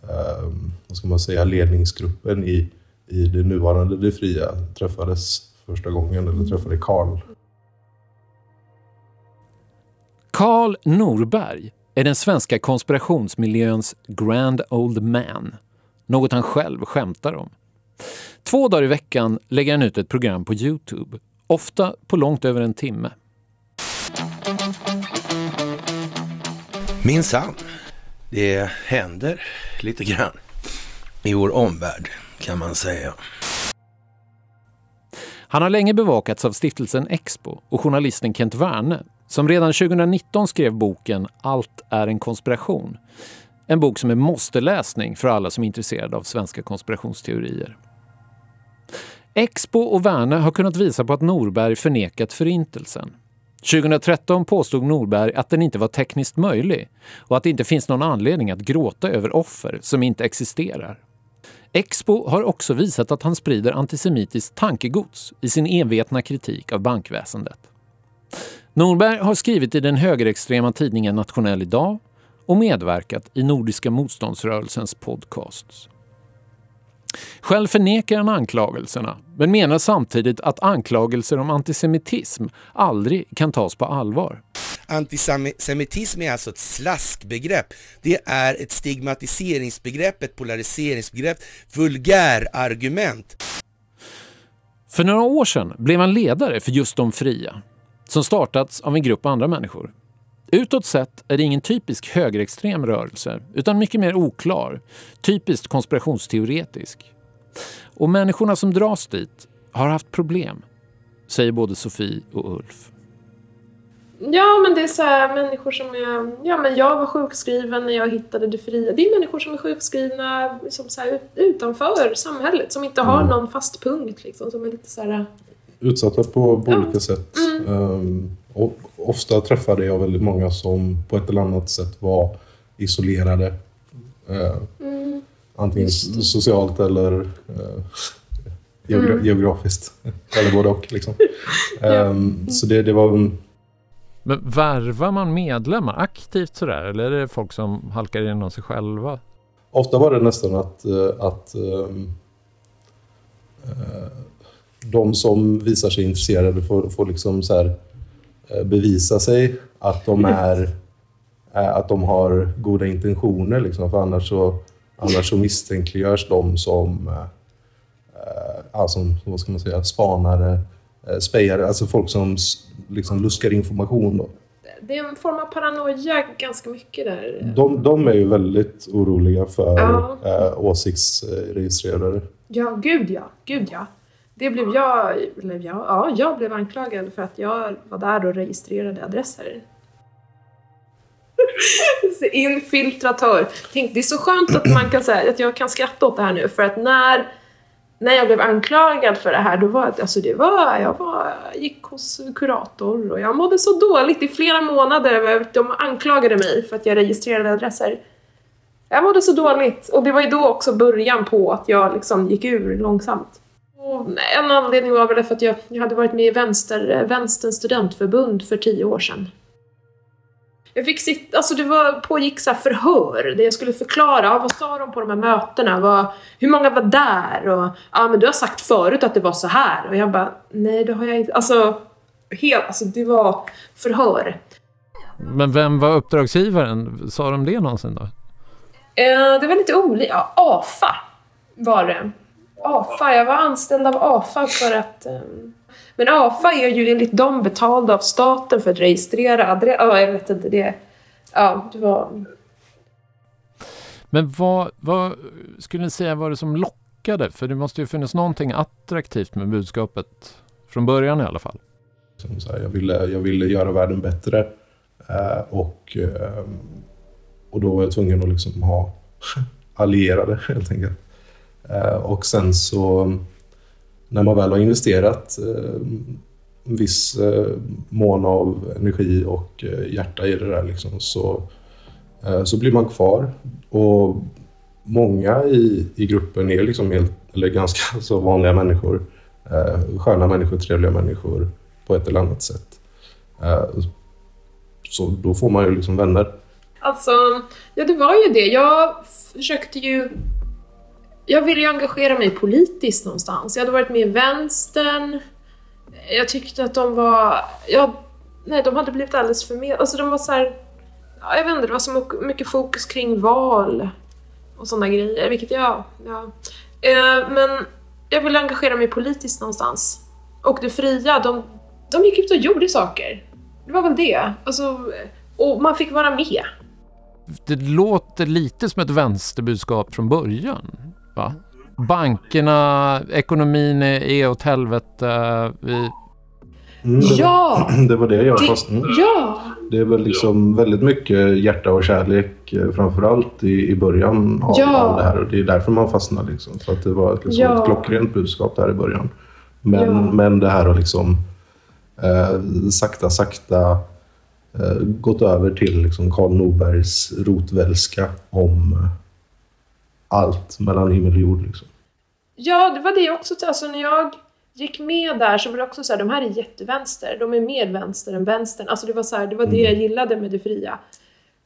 [SPEAKER 3] eh, vad ska man säga, ledningsgruppen i, i det nuvarande Det Fria träffades första gången, eller träffade Karl.
[SPEAKER 5] Carl Norberg är den svenska konspirationsmiljöns grand old man. Något han själv skämtar om. Två dagar i veckan lägger han ut ett program på Youtube. Ofta på långt över en timme.
[SPEAKER 20] Minsann. Det händer lite grann i vår omvärld kan man säga.
[SPEAKER 5] Han har länge bevakats av stiftelsen Expo och journalisten Kent Werne som redan 2019 skrev boken Allt är en konspiration. En bok som är måste-läsning för alla som är intresserade av svenska konspirationsteorier. Expo och Werne har kunnat visa på att Norberg förnekat förintelsen. 2013 påstod Norberg att den inte var tekniskt möjlig och att det inte finns någon anledning att gråta över offer som inte existerar. Expo har också visat att han sprider antisemitiskt tankegods i sin envetna kritik av bankväsendet. Norberg har skrivit i den högerextrema tidningen Nationell idag och medverkat i Nordiska motståndsrörelsens podcasts. Själv förnekar han anklagelserna, men menar samtidigt att anklagelser om antisemitism aldrig kan tas på allvar.
[SPEAKER 35] Antisemitism är alltså ett slaskbegrepp. Det är ett stigmatiseringsbegrepp, ett polariseringsbegrepp, vulgärargument.
[SPEAKER 5] För några år sedan blev han ledare för Just de fria, som startats av en grupp andra människor. Utåt sett är det ingen typisk högerextrem rörelse, utan mycket mer oklar, typiskt konspirationsteoretisk. Och människorna som dras dit har haft problem, säger både Sofie och Ulf.
[SPEAKER 4] Ja, men det är så här människor som är... Ja, men jag var sjukskriven när jag hittade det fria. Det är människor som är sjukskrivna liksom så här, ut- utanför samhället, som inte har
[SPEAKER 3] Mm.
[SPEAKER 4] någon fast punkt. Liksom, som är lite så här...
[SPEAKER 3] Utsatta på, på olika sätt.
[SPEAKER 4] Mm.
[SPEAKER 3] Ehm, och ofta träffade jag väldigt många som på ett eller annat sätt var isolerade.
[SPEAKER 4] Mm.
[SPEAKER 3] Antingen socialt eller eh, geogra-
[SPEAKER 4] Mm.
[SPEAKER 3] geografiskt. (laughs) eller både och. Liksom. (laughs) Ehm, Så det, det var en
[SPEAKER 5] Men värvar man medlemmar aktivt sådär, eller är det folk som halkar in av sig själva?
[SPEAKER 3] Ofta var det nästan att, eh, att ehm, eh, de som visar sig intresserade får, får liksom så här, eh, bevisa sig att de, är, eh, att de har goda intentioner. Liksom, för annars så, annars så misstänkliggörs de som, som vad ska man säga, spanare, spejare, alltså folk som liksom luskar information. Då.
[SPEAKER 4] Det är en form av paranoia ganska mycket där.
[SPEAKER 3] De, de är ju väldigt oroliga för
[SPEAKER 4] Ja.
[SPEAKER 3] åsiktsregistrerare.
[SPEAKER 4] Ja, gud ja. Gud ja. Det blev jag, eller jag, ja, jag blev anklagad för att jag var där och registrerade adresser. (laughs) Infiltratör. Tänk, det är så skönt att man kan säga att jag kan skratta åt det här nu för att när, när jag blev anklagad för det här då var det, alltså det var, jag var, gick hos kurator och jag mådde så dåligt i flera månader. De anklagade mig för att jag registrerade adresser. Jag mådde så dåligt och det var ju då också början på att jag liksom gick ur långsamt. Och en anledning var väl för att jag, jag hade varit med i vänster, Vänsterns studentförbund för tio år sedan. Jag fick sitta, alltså det var, pågick så förhör där jag skulle förklara, vad sa de på de här mötena? Vad, hur många var där? Och ja men du har sagt förut att det var så här. Och jag bara, nej det har jag inte. Alltså, helt, alltså det var förhör.
[SPEAKER 5] Men vem var uppdragsgivaren? Sa de det någonsin då?
[SPEAKER 4] Eh, det var lite olika. Ja, AFA var det. AFA, jag var anställd av AFA för att eh, men AFA är ju enligt dem betalda av staten för att registrera adress. Ja, jag vet inte. Det, ja, det var...
[SPEAKER 5] Men vad, vad skulle ni säga var det som lockade? För det måste ju finnas någonting attraktivt med budskapet från början i alla fall.
[SPEAKER 3] jag, ville, jag ville göra världen bättre eh, och, eh, och då var jag tvungen att liksom ha (laughs) allierade helt enkelt. Eh, och sen så när man väl har investerat eh, en viss eh, mån av energi och hjärta i det där liksom, så, så blir man kvar. Och många i, i gruppen är liksom helt, eller ganska (laughs) så vanliga människor. Sköna människor, trevliga människor på ett eller annat sätt. Så då får man ju liksom vänner.
[SPEAKER 4] Alltså, ja det var ju det. Jag försökte ju jag ville ju engagera mig politiskt någonstans. Jag hade varit med i vänstern. Jag tyckte att de var... Jag, nej, de hade blivit alldeles för med. Alltså de var så här, Jag vet inte, det var så mycket fokus kring val och sådana grejer, vilket jag... Ja. Eh, men jag ville engagera mig politiskt någonstans. Och det fria, de, de gick ut och gjorde saker. Det var väl det. Alltså, och man fick vara med.
[SPEAKER 5] Det låter lite som ett vänsterbudskap från början. Va? Bankerna, ekonomin är åt helvete. Vi...
[SPEAKER 3] Mm, det,
[SPEAKER 4] ja! (clears throat)
[SPEAKER 3] Det var det jag
[SPEAKER 4] det,
[SPEAKER 3] fastnade
[SPEAKER 4] Ja!
[SPEAKER 3] Det är väl liksom väldigt mycket hjärta och kärlek eh, framförallt i, i början av,
[SPEAKER 4] ja.
[SPEAKER 3] av det här. Och det är därför man fastnar liksom. För att det var liksom ja. ett klockrent budskap där i början. Men, ja. men det här har liksom eh, sakta, sakta eh, gått över till liksom Karl Norbergs rotvälska om allt mellan himmel och jord. Liksom.
[SPEAKER 4] Ja, det var det också. Alltså, när jag gick med där så var det också så här, de här är jättevänster. De är mer vänster än vänstern. Alltså det var, så här, det, var mm. det jag gillade med det fria.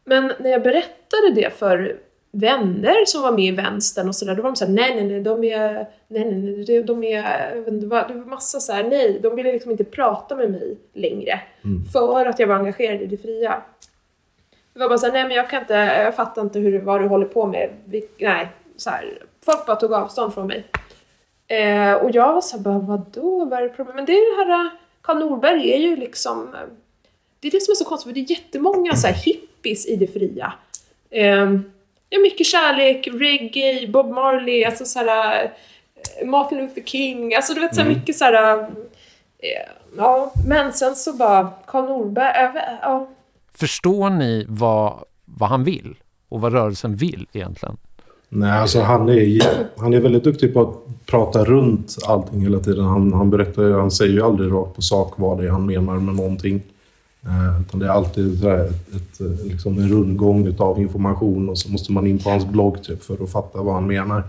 [SPEAKER 4] Men när jag berättade det för vänner som var med i vänstern och sådär, då var de såhär, nej nej nej, de är, nej nej nej, de är, det var, det var massa såhär, nej, de ville liksom inte prata med mig längre. Mm. För att jag var engagerad i det fria. Det var bara såhär, nej men jag kan inte, jag fattar inte hur, vad du håller på med. Vi, nej, så här, folk bara tog avstånd från mig. Eh, och jag var såhär, bara, vadå, vad är det problem? Men det är det här, Karl Norberg är ju liksom, eh, det är det som är så konstigt, för det är jättemånga så här hippies i det fria. Eh, ja, mycket kärlek, reggae, Bob Marley, alltså så här, eh, Martin Luther King, alltså du vet så här, mm. mycket så här, eh, ja, men sen så bara, Karl Norberg, ja
[SPEAKER 5] Förstår ni vad, vad han vill och vad rörelsen vill egentligen?
[SPEAKER 3] Nej, alltså han är, han är väldigt duktig på att prata runt allting hela tiden. Han, han, berättar, han säger ju aldrig rakt på sak vad det är han menar med någonting. Eh, utan det är alltid så ett, ett, liksom en rundgång av information och så måste man in på hans blogg typ, för att fatta vad han menar.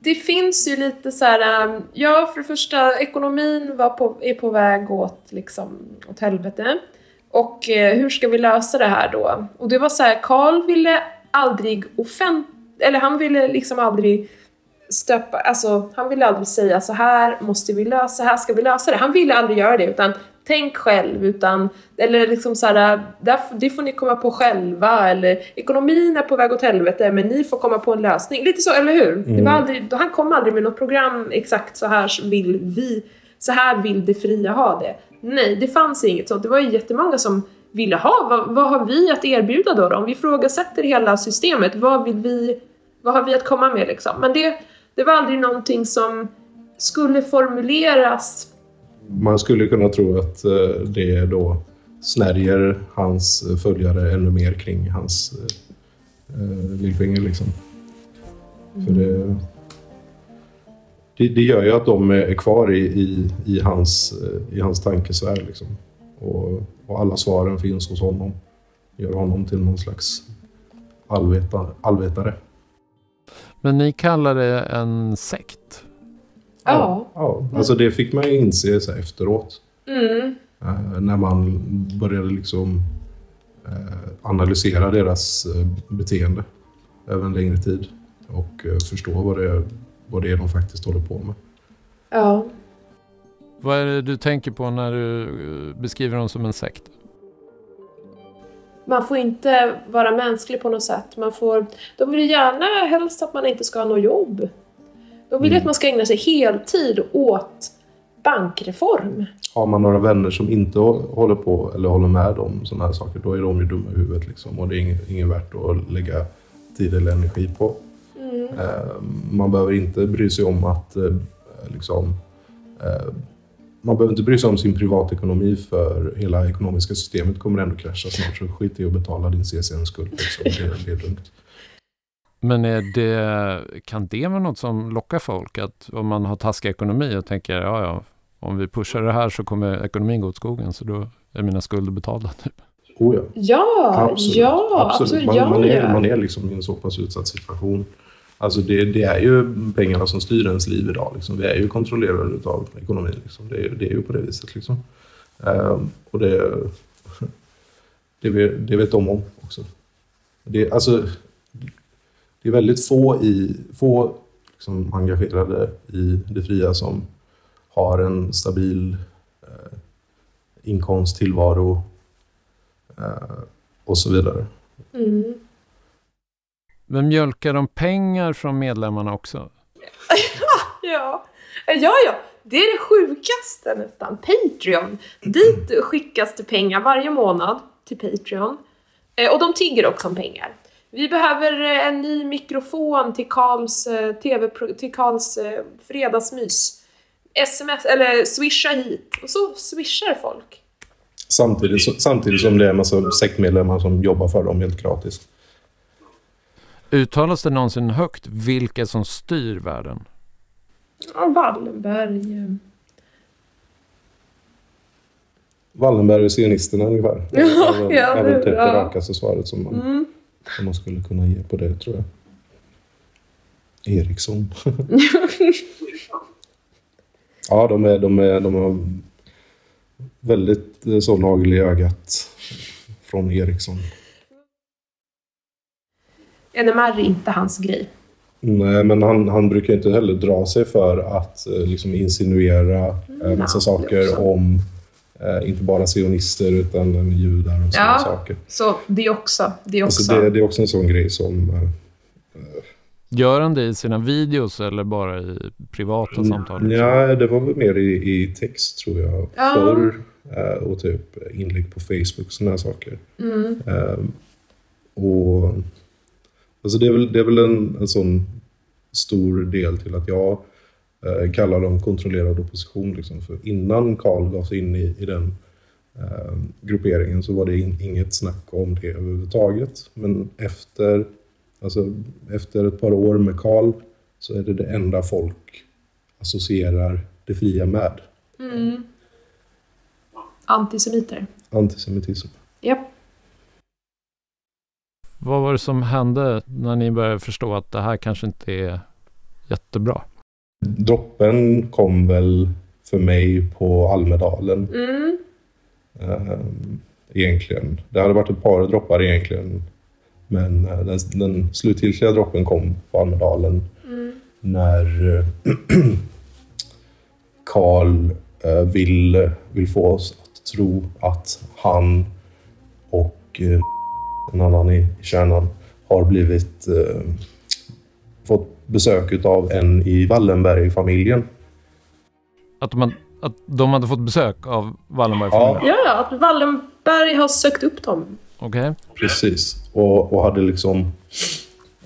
[SPEAKER 4] Det finns ju lite så här, um, ja för det första, ekonomin var på, är på väg åt, liksom, åt helvete. Och eh, hur ska vi lösa det här då? Och det var så här, Karl ville aldrig offent... Eller han ville liksom aldrig stöpa... Alltså, han ville aldrig säga så här måste vi lösa, så här ska vi lösa det. Han ville aldrig göra det utan tänk själv utan... Eller liksom så här, det får ni komma på själva eller ekonomin är på väg åt helvete men ni får komma på en lösning. Lite så, eller hur? Mm. Det var aldrig, han kom aldrig med något program exakt så här vill vi, så här vill det fria ha det. Nej, det fanns inget sånt. Det var ju jättemånga som ville ha. Vad, vad har vi att erbjuda då, då? Om vi ifrågasätter hela systemet, vad vill vi, vad har vi att komma med liksom? Men det, det var aldrig någonting som skulle formuleras
[SPEAKER 3] Man skulle kunna tro att eh, det då snärjer hans följare ännu mer kring hans eh, lillfinger liksom. För det, det, det gör ju att de är kvar i, i, i, hans, eh, i hans tankesfär liksom. Och, och alla svaren finns hos honom. Gör honom till någon slags allveta, allvetare.
[SPEAKER 5] Men ni kallar det en sekt?
[SPEAKER 4] Ja.
[SPEAKER 3] Ja, alltså det fick man ju inse så här efteråt.
[SPEAKER 4] Mm.
[SPEAKER 3] Eh, när man började liksom eh, analysera deras eh, beteende över en längre tid och eh, förstå vad det, är, vad det är de faktiskt håller på med.
[SPEAKER 4] Ja.
[SPEAKER 5] Vad är det du tänker på när du eh, beskriver dem som en sekt?
[SPEAKER 4] Man får inte vara mänsklig på något sätt. Man får, de vill gärna helst att man inte ska ha något jobb. De vill ju att man ska ägna sig heltid åt bankreform.
[SPEAKER 3] Har man några vänner som inte hå- håller på eller håller med om sådana här saker, då är de ju dumma i huvudet liksom. Och det är inget, inget värt att lägga tid eller energi på.
[SPEAKER 4] Mm.
[SPEAKER 3] Man behöver inte bry sig om att eh, liksom, eh, man behöver inte bry sig om sin privatekonomi för hela ekonomiska systemet kommer ändå krascha snart. Så skit i att betala din CSN-skuld. Liksom. Det, det är lugnt.
[SPEAKER 5] Men är det, kan det vara något som lockar folk? Att om man har taskig ekonomi och tänker ja, ja, om vi pushar det här så kommer ekonomin gå åt skogen så då är mina skulder betalda. Typ.
[SPEAKER 3] Oh ja.
[SPEAKER 4] Ja, ja, absolut.
[SPEAKER 3] Man,
[SPEAKER 4] ja,
[SPEAKER 3] man, är,
[SPEAKER 4] ja.
[SPEAKER 3] man är liksom i en så pass utsatt situation. Alltså det, det är ju pengarna som styr ens liv idag. Liksom. Vi är ju kontrollerade av ekonomin. Liksom. Det, är, det är ju på det viset. Liksom. Ehm, och det, (laughs) det, vet- det vet de om också. Det, alltså, det är väldigt få, i, få liksom, engagerade i det fria som har en stabil eh, inkomst, tillvaro eh, och så vidare.
[SPEAKER 4] Mm.
[SPEAKER 5] Men mjölkar de pengar från medlemmarna också? (laughs)
[SPEAKER 4] Ja. ja, ja. Det är det sjukaste nästan. Patreon. Dit skickas det pengar varje månad till Patreon. Eh, och de tigger också om pengar. Vi behöver eh, en ny mikrofon till Karls, eh, TV, till Karls fredagsmys. Sms, eller swisha hit. Och så swishar folk.
[SPEAKER 3] Samtidigt, samtidigt som det är en massa sektmedlemmar som jobbar för dem helt gratis.
[SPEAKER 5] Uttalas det någonsin högt vilka som styr världen?
[SPEAKER 4] Ja, Wallenberg. eh.
[SPEAKER 3] Wallenberg och sionisterna ungefär. (laughs)
[SPEAKER 4] Ja,
[SPEAKER 3] är väl-
[SPEAKER 4] ja,
[SPEAKER 3] är väl
[SPEAKER 4] det-
[SPEAKER 3] typ det rakaste svaret som man,
[SPEAKER 4] Mm.
[SPEAKER 3] som man skulle kunna ge på det tror jag. Ericsson. (laughs) ja, de är, de är, de har väldigt eh, så nagel i ögat från Ericsson.
[SPEAKER 4] NMR är inte hans grej.
[SPEAKER 3] Nej, men han, han brukar inte heller dra sig för att eh, liksom insinuera eh, massa
[SPEAKER 4] ja,
[SPEAKER 3] saker om eh, inte bara sionister utan även judar och sådana
[SPEAKER 4] Ja,
[SPEAKER 3] saker.
[SPEAKER 4] så det också. Det också.
[SPEAKER 3] Alltså det, det är också en sån grej som... eh,
[SPEAKER 5] Gör han det i sina videos eller bara i privata samtal?
[SPEAKER 3] Ja, det var väl mer i, i text tror jag
[SPEAKER 4] Ja.
[SPEAKER 3] förr. eh, Och typ inlägg på Facebook och sådana saker.
[SPEAKER 4] Mm.
[SPEAKER 3] Ehm, och alltså det är väl, det är väl en, en sån stor del till att jag eh, kallar dem kontrollerad opposition. Liksom. För innan Karl gav sig in i, i den eh, grupperingen så var det in, inget snack om det överhuvudtaget. Men efter, alltså, efter ett par år med Karl så är det det enda folk associerar det fria med.
[SPEAKER 4] Mm. Antisemiter.
[SPEAKER 3] Antisemitism.
[SPEAKER 4] Japp.
[SPEAKER 5] Vad var det som hände när ni började förstå att det här kanske inte är jättebra?
[SPEAKER 3] Droppen kom väl för mig på Almedalen.
[SPEAKER 4] Mm.
[SPEAKER 3] Ehm, egentligen. Det hade varit ett par droppar egentligen. Men eh, den, den slutgiltiga droppen kom på Almedalen.
[SPEAKER 4] Mm.
[SPEAKER 3] När eh, (clears throat) Karl eh, vill, vill få oss att tro att han och eh, en annan i, i kärnan har blivit eh, fått besök av en i Wallenberg-familjen.
[SPEAKER 5] Att, man, att de hade fått besök av Wallenberg?
[SPEAKER 3] Ja.
[SPEAKER 4] Ja, att Wallenberg har sökt upp dem.
[SPEAKER 5] Okej.
[SPEAKER 3] Precis. Och, och hade liksom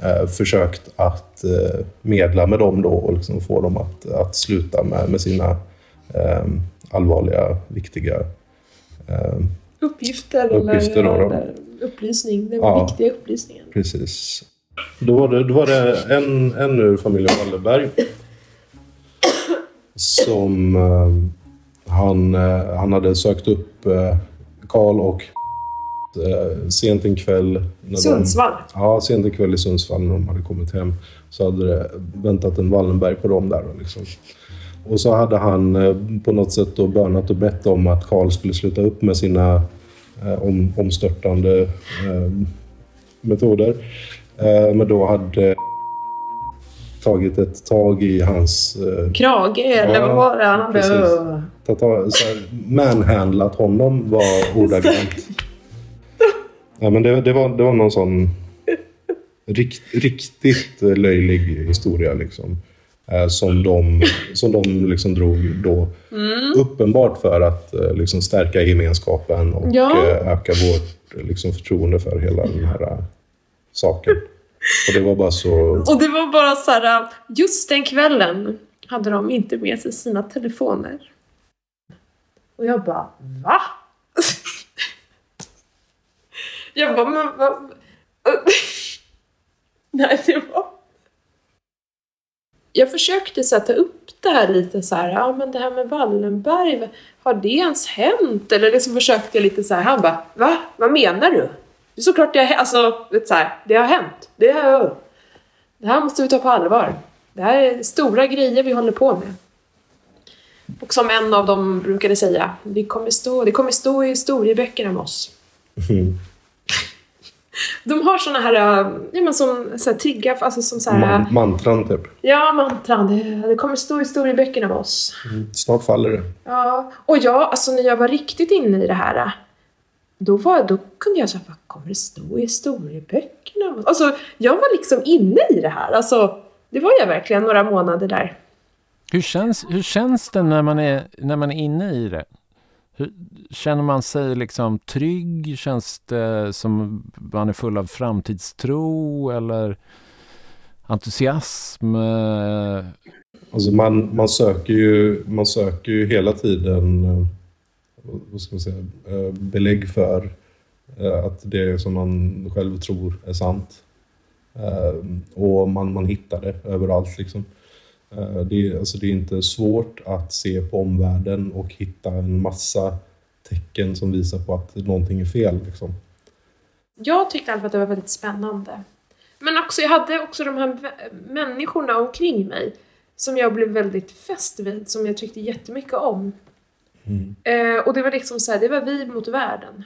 [SPEAKER 3] eh, försökt att eh, medla med dem då och liksom få dem att, att sluta med, med sina eh, allvarliga, viktiga eh,
[SPEAKER 4] Uppgifter,
[SPEAKER 3] Uppgifter
[SPEAKER 4] eller,
[SPEAKER 3] då, då.
[SPEAKER 4] eller upplysning. Den
[SPEAKER 3] Ja.
[SPEAKER 4] viktiga upplysningen.
[SPEAKER 3] Precis. Då var det, då var det en, en ur familjen Wallenberg som eh, han, eh, han hade sökt upp eh, Karl och sent en kväll. När
[SPEAKER 4] Sundsvall.
[SPEAKER 3] De, ja, sent en kväll i Sundsvall när de hade kommit hem så hade det väntat en Wallenberg på dem där. Liksom. Och så hade han eh, på något sätt då bönat och bett om att Karl skulle sluta upp med sina eh, om, omstörtande eh, metoder. Eh, men då hade tagit ett tag i hans...
[SPEAKER 4] Krage eller
[SPEAKER 3] Ja,
[SPEAKER 4] vad var det han hade?
[SPEAKER 3] manhandlat honom var ordagrant. Ja, men det, det, var, det var någon sån rikt, riktigt löjlig historia liksom. Eh, som de, som de liksom drog då
[SPEAKER 4] Mm.
[SPEAKER 3] uppenbart för att eh, liksom stärka gemenskapen och
[SPEAKER 4] Ja.
[SPEAKER 3] eh, öka vårt liksom, förtroende för hela den här saken. Och det var bara så...
[SPEAKER 4] Och det var bara så här, just den kvällen hade de inte med sig sina telefoner. Och jag bara, va? (laughs) jag bara, men vad? (laughs) Nej, det var... Jag försökte ta upp det här lite så här, ja men det här med Wallenberg, har det ens hänt? Eller liksom försökte jag lite så här, han bara, va? Vad menar du? Det är såklart det har hänt, alltså, vet, så här, det har hänt. Det, har, det här måste vi ta på allvar. Det här är stora grejer vi håller på med. Och som en av dem brukade säga, vi kommer stå, det kommer stå i historieböckerna om oss. Mm. (laughs) De har såna här, äh, ja men som så här, triggar, alltså som så här,
[SPEAKER 3] Man, mantran typ.
[SPEAKER 4] ja mantran, det, det kommer stå i historieböckerna om oss.
[SPEAKER 3] Snart faller det.
[SPEAKER 4] Ja, och jag, alltså när jag var riktigt inne i det här, då, var, då kunde jag säga, vad kommer det stå i historieböckerna? Alltså, jag var liksom inne i det här. Alltså, det var jag verkligen några månader där.
[SPEAKER 5] Hur känns, hur känns det när man, är, när man är inne i det? Hur, känner man sig liksom trygg? Känns det som man är full av framtidstro eller entusiasm?
[SPEAKER 3] Alltså man, man, söker ju, man söker ju hela tiden eh, vad ska man säga, eh, belägg för eh, att det som man själv tror är sant. Och man, man hittar det överallt. Liksom. Eh, Det, är, alltså det är inte svårt att se på omvärlden och hitta en massa tecken som visar på att någonting är fel. Liksom.
[SPEAKER 4] Jag tyckte i alla fall att det var väldigt spännande. Men också, jag hade också de här människorna omkring mig som jag blev väldigt fäst vid, som jag tyckte jättemycket om. Eh, och det var liksom så här, det var vi mot världen.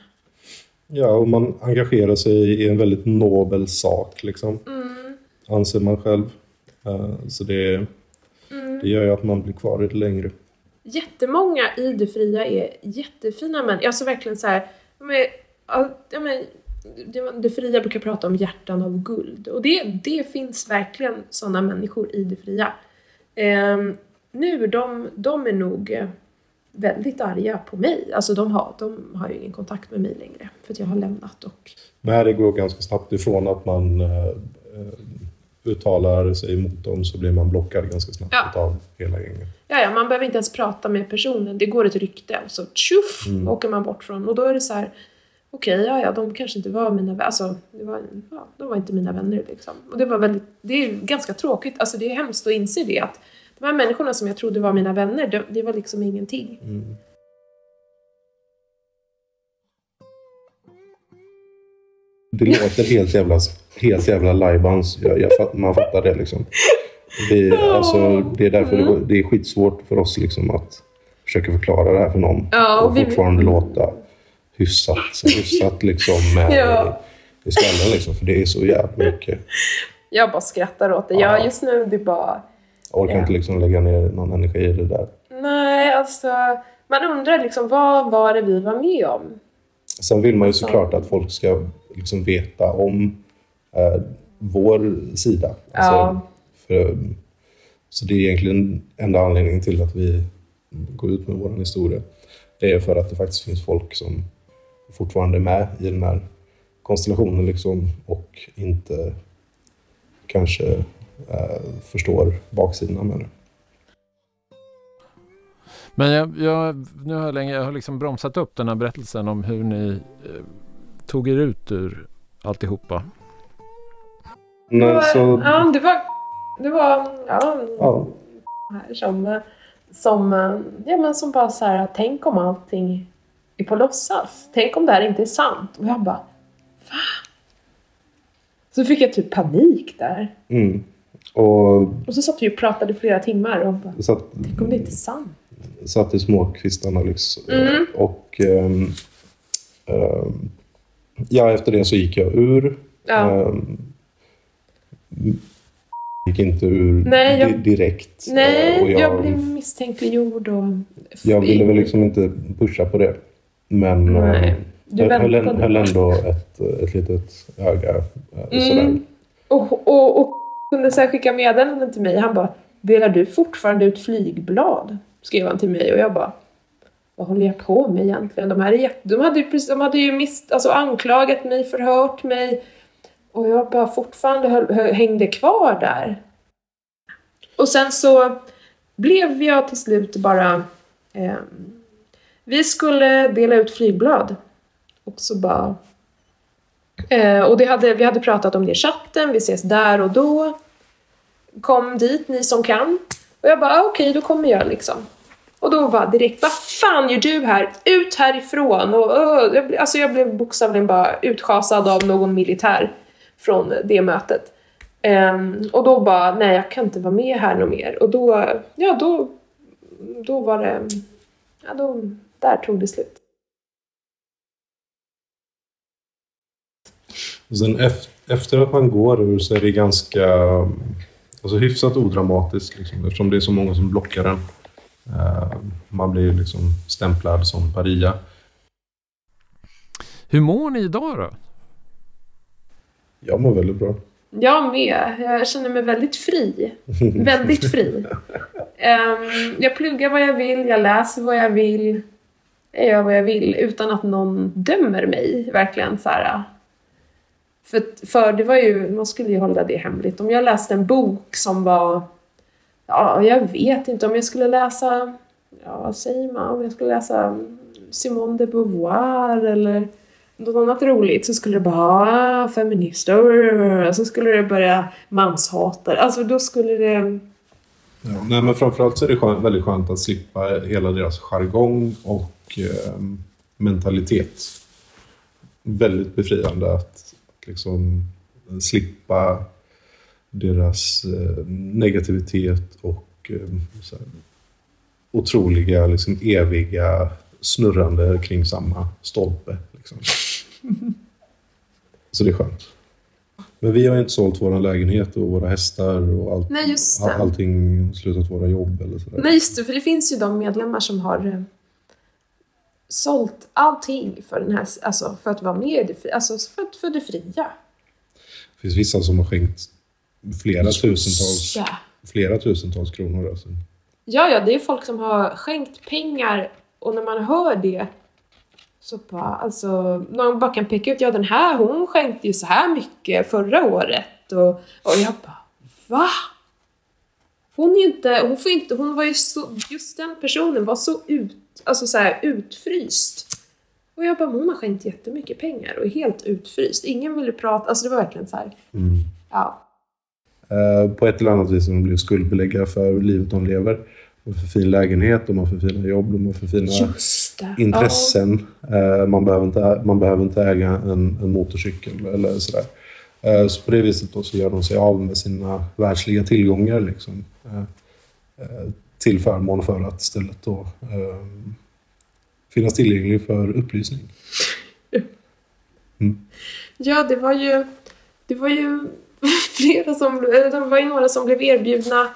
[SPEAKER 3] Ja, och man engagerar sig i en väldigt nobel sak, liksom.
[SPEAKER 4] Mm.
[SPEAKER 3] anser man själv. Eh, Så det,
[SPEAKER 4] Mm.
[SPEAKER 3] det gör ju att man blir kvar lite längre.
[SPEAKER 4] Jättemånga i det fria är jättefina människor. Alltså verkligen så här, är, ja, men, det, fria brukar prata om hjärtan av guld. Och det, det finns verkligen sådana människor i det fria. Ehm, nu, de, de är nog eh, väldigt arga på mig. Alltså de har, de har ju ingen kontakt med mig längre. För att jag har lämnat och
[SPEAKER 3] Men det går ganska snabbt ifrån att man eh, eh, uttalar sig emot dem så blir man blockad ganska snabbt
[SPEAKER 4] Ja.
[SPEAKER 3] av hela gänget.
[SPEAKER 4] Ja, ja, man behöver inte ens prata med personen. Det går ett rykte och så tjuff
[SPEAKER 3] Mm.
[SPEAKER 4] åker man bort från. Och då är det så här, okej, ja, ja, de kanske inte var mina vänner. Alltså, det var, ja, de var inte mina vänner liksom. Och det var väldigt, det är ganska tråkigt. Alltså det är hemskt att inse det. Att de här människorna som jag trodde var mina vänner, det, det var liksom ingenting.
[SPEAKER 3] Det låter helt jävla, helt jävla lajbans. Jag, jag, man fattar det liksom. Det, alltså, det är därför det, det är skitsvårt för oss liksom att försöka förklara det här för någon.
[SPEAKER 4] Ja, och
[SPEAKER 3] och
[SPEAKER 4] vi-
[SPEAKER 3] fortfarande låta hyfsat, hyfsat liksom med (laughs)
[SPEAKER 4] Ja.
[SPEAKER 3] i skallen liksom. För det är så jävla mycket.
[SPEAKER 4] Jag bara skrattar åt det. Ja, just nu det bara...
[SPEAKER 3] Jag orkar
[SPEAKER 4] Ja.
[SPEAKER 3] inte liksom lägga ner någon energi i det där.
[SPEAKER 4] Nej, alltså... Man undrar liksom, vad var det vi var med om?
[SPEAKER 3] Sen vill man ju såklart att folk ska liksom veta om eh, vår sida. Alltså,
[SPEAKER 4] Ja.
[SPEAKER 3] för, så det är egentligen enda anledningen till att vi går ut med vår historia. Det är för att det faktiskt finns folk som fortfarande är med i den här konstellationen liksom, och inte kanske eh, förstår baksidan med det.
[SPEAKER 5] Men jag, jag, nu har jag, länge, jag har liksom bromsat upp den här berättelsen om hur ni eh, tog er ut ur alltihopa.
[SPEAKER 3] Nej, så...
[SPEAKER 4] Ja, det var... Det var... Ja,
[SPEAKER 3] Ja.
[SPEAKER 4] som, som, ja, men som bara så här, tänk om allting är på låtsas. Tänk om det här inte är sant. Och jag bara, va? Så fick jag typ panik där.
[SPEAKER 3] Mm. Och
[SPEAKER 4] Och så satt vi och pratade i flera timmar och bara,
[SPEAKER 3] satt,
[SPEAKER 4] tänk om det inte är sant.
[SPEAKER 3] satt i småkvistanalys.
[SPEAKER 4] Mm.
[SPEAKER 3] Och ehm, ehm, ja, efter det så gick jag ur.
[SPEAKER 4] Ja.
[SPEAKER 3] Ehm, gick inte ur
[SPEAKER 4] Nej, jag-
[SPEAKER 3] di- direkt.
[SPEAKER 4] Nej,
[SPEAKER 3] Eh, och
[SPEAKER 4] jag, blev misstänkliggjord och...
[SPEAKER 3] Jag ville väl liksom inte pusha på det. Men
[SPEAKER 4] Nej,
[SPEAKER 3] eh,
[SPEAKER 4] du
[SPEAKER 3] jag höll, höll ändå ett, ett litet öga eh.
[SPEAKER 4] Mm. Och, och, och kunde här skicka meddelanden till mig. Han bara, delar du fortfarande ut flygblad? Skrev han till mig och jag bara, vad håller jag på med egentligen? De här är jätte... De hade ju, precis, de hade ju mist, alltså, anklagat mig, förhört mig. Och jag bara fortfarande höll, hängde kvar där. Och sen så blev jag till slut bara... Eh, vi skulle dela ut flygblad. Och så bara... Eh, och det hade, vi hade pratat om det i chatten, vi ses där och då. Kom dit ni som kan. Och jag bara, ah, okej då kommer jag liksom. Och då var direkt, vad fan gör du här? Ut härifrån! Och, och, jag, blev- alltså jag blev bokstavligen bara utschasad av någon militär från det mötet. Um, och då bara, nej jag kan inte vara med här något mer. Och då, ja då, då var det, ja då, där tog det slut.
[SPEAKER 3] Och sen efter att man går ur så är det ganska alltså hyfsat odramatiskt liksom, eftersom det är så många som blockar den. Eh, man blir liksom stämplad som paria.
[SPEAKER 5] Hur mår ni idag då?
[SPEAKER 3] Jag mår väldigt bra.
[SPEAKER 4] Jag med. Jag känner mig väldigt fri. (laughs) Väldigt fri. Ehm, jag pluggar vad jag vill, jag läser vad jag vill. Jag gör vad jag vill utan att någon dömer mig. Verkligen så här. För, för det var ju, man skulle ju hålla det hemligt. Om jag läste en bok som var, ja jag vet inte om jag skulle läsa, ja vad säger man, om jag skulle läsa Simone de Beauvoir eller något annat roligt så skulle det bara ah, feminister, så skulle det börja manshatare. Alltså då skulle det...
[SPEAKER 3] Ja, nej, men framförallt så är det skönt, väldigt skönt att slippa hela deras jargong och eh, mentalitet. Väldigt befriande att liksom slippa deras eh, negativitet och eh, så här, otroliga, liksom, eviga snurrande kring samma stolpe. Liksom. Så det är skönt. Men vi har inte sålt våra lägenhet och våra hästar och allt,
[SPEAKER 4] Nej, just det.
[SPEAKER 3] allting, slutat våra jobb eller sådär.
[SPEAKER 4] Nej just det, för det finns ju de medlemmar som har eh, sålt allting för den här, alltså för att vara med i det alltså för, för det fria.
[SPEAKER 3] Det finns vissa som har skänkt flera tusentals,
[SPEAKER 4] Ja.
[SPEAKER 3] flera tusentals kronor. Alltså.
[SPEAKER 4] Ja, ja, det är folk som har skänkt pengar och när man hör det så bara, alltså, någon bara kan peka ut, ja den här hon skänkte ju så här mycket förra året och, och jag bara, va? Hon är inte, hon får inte, hon var ju så, just den personen var så ut, alltså så här utfryst. Och jag bara, hon har skänkt jättemycket pengar och är helt utfryst. Ingen ville prata, alltså det var verkligen så här,
[SPEAKER 3] Mm.
[SPEAKER 4] ja.
[SPEAKER 3] Eh, på ett eller annat vis har de blivit skuldbelägga för livet de lever. De har för fin lägenhet, de har för fina jobb, de har för fina intressen. Eh, man, behöver inte, man behöver inte äga en, en motorcykel eller sådär. Eh, så på det viset då så gör de sig av med sina världsliga tillgångar liksom, till förmån för att istället då finnas tillgänglig för upplysning.
[SPEAKER 4] Ja, det var ju, det var ju flera som, eller det var ju några som blev erbjudna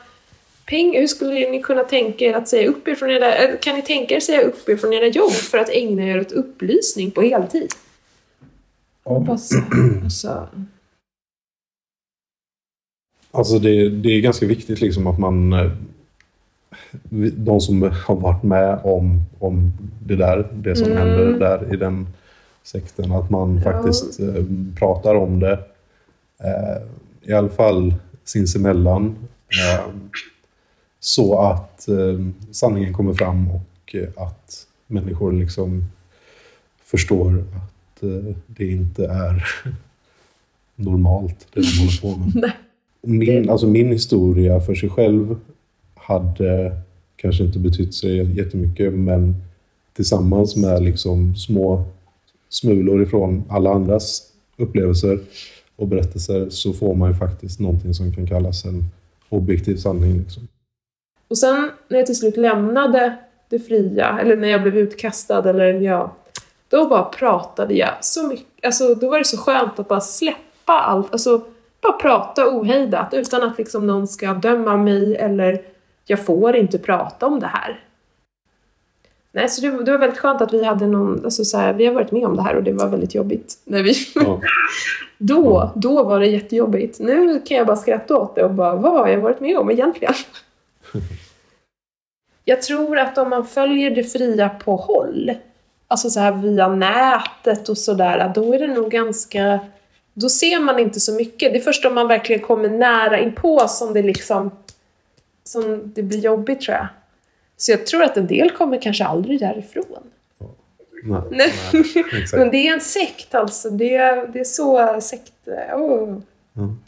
[SPEAKER 4] pengar. Hur skulle ni kunna tänka er att säga upp er från era, eller kan ni tänka er säga upp er från era jobb för att ägna er åt upplysning på heltid? Och bara så, alltså,
[SPEAKER 3] Alltså det, det är ganska viktigt liksom att man... eh, De som har varit med om, om det där, det som
[SPEAKER 4] Mm.
[SPEAKER 3] händer där i den sekten, att man
[SPEAKER 4] Ja.
[SPEAKER 3] faktiskt eh, pratar om det. Eh, i alla fall sinsemellan. Eh, så att eh, sanningen kommer fram och eh, att människor liksom förstår att det inte är (laughs) normalt det de håller på med. (laughs) Min, alltså min historia för sig själv hade kanske inte betytt så jättemycket men tillsammans med liksom små smulor ifrån alla andras upplevelser och berättelser så får man ju faktiskt någonting som kan kallas en objektiv sanning. Liksom.
[SPEAKER 4] Och sen när jag till slut lämnade det fria, eller när jag blev utkastad, eller ja, då bara pratade jag så mycket. Alltså, då var det så skönt att bara släppa allt. Alltså, bara prata ohejdat utan att liksom någon ska döma mig eller jag får inte prata om det här. Nej, så det, det var väldigt skönt att vi hade någon, alltså så här, vi har varit med om det här och det var väldigt jobbigt. När vi, ja. (laughs) då, då var det jättejobbigt. Nu kan jag bara skratta åt det och bara, vad har jag varit med om egentligen? (laughs) jag tror att om man följer det fria på håll, alltså så här via nätet och sådär, då är det nog ganska då ser man inte så mycket. Det är först om man verkligen kommer nära inpå som det liksom som det blir jobbigt tror jag. Så jag tror att en del kommer kanske aldrig därifrån.
[SPEAKER 3] Nej,
[SPEAKER 4] nej. Men det är en sekt alltså. Det är, det är så sekt... Oh. Mm.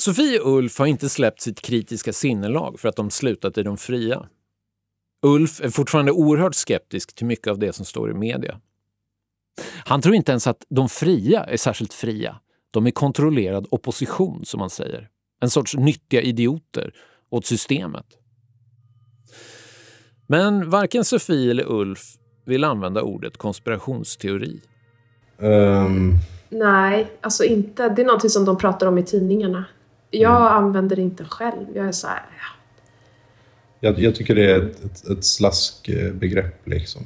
[SPEAKER 5] Sofie och Ulf har inte släppt sitt kritiska sinnelag för att de slutat i de fria. Ulf är fortfarande oerhört skeptisk till mycket av det som står i media. Han tror inte ens att de fria är särskilt fria. De är kontrollerad opposition, som man säger. En sorts nyttiga idioter åt systemet. Men varken Sofie eller Ulf vill använda ordet konspirationsteori.
[SPEAKER 3] Um...
[SPEAKER 4] Nej, alltså inte. Det är någonting som de pratar om i tidningarna. Jag mm. använder det inte själv. Jag är så här, ja.
[SPEAKER 3] Jag, jag, tycker det är ett, ett, ett slaskbegrepp. Liksom.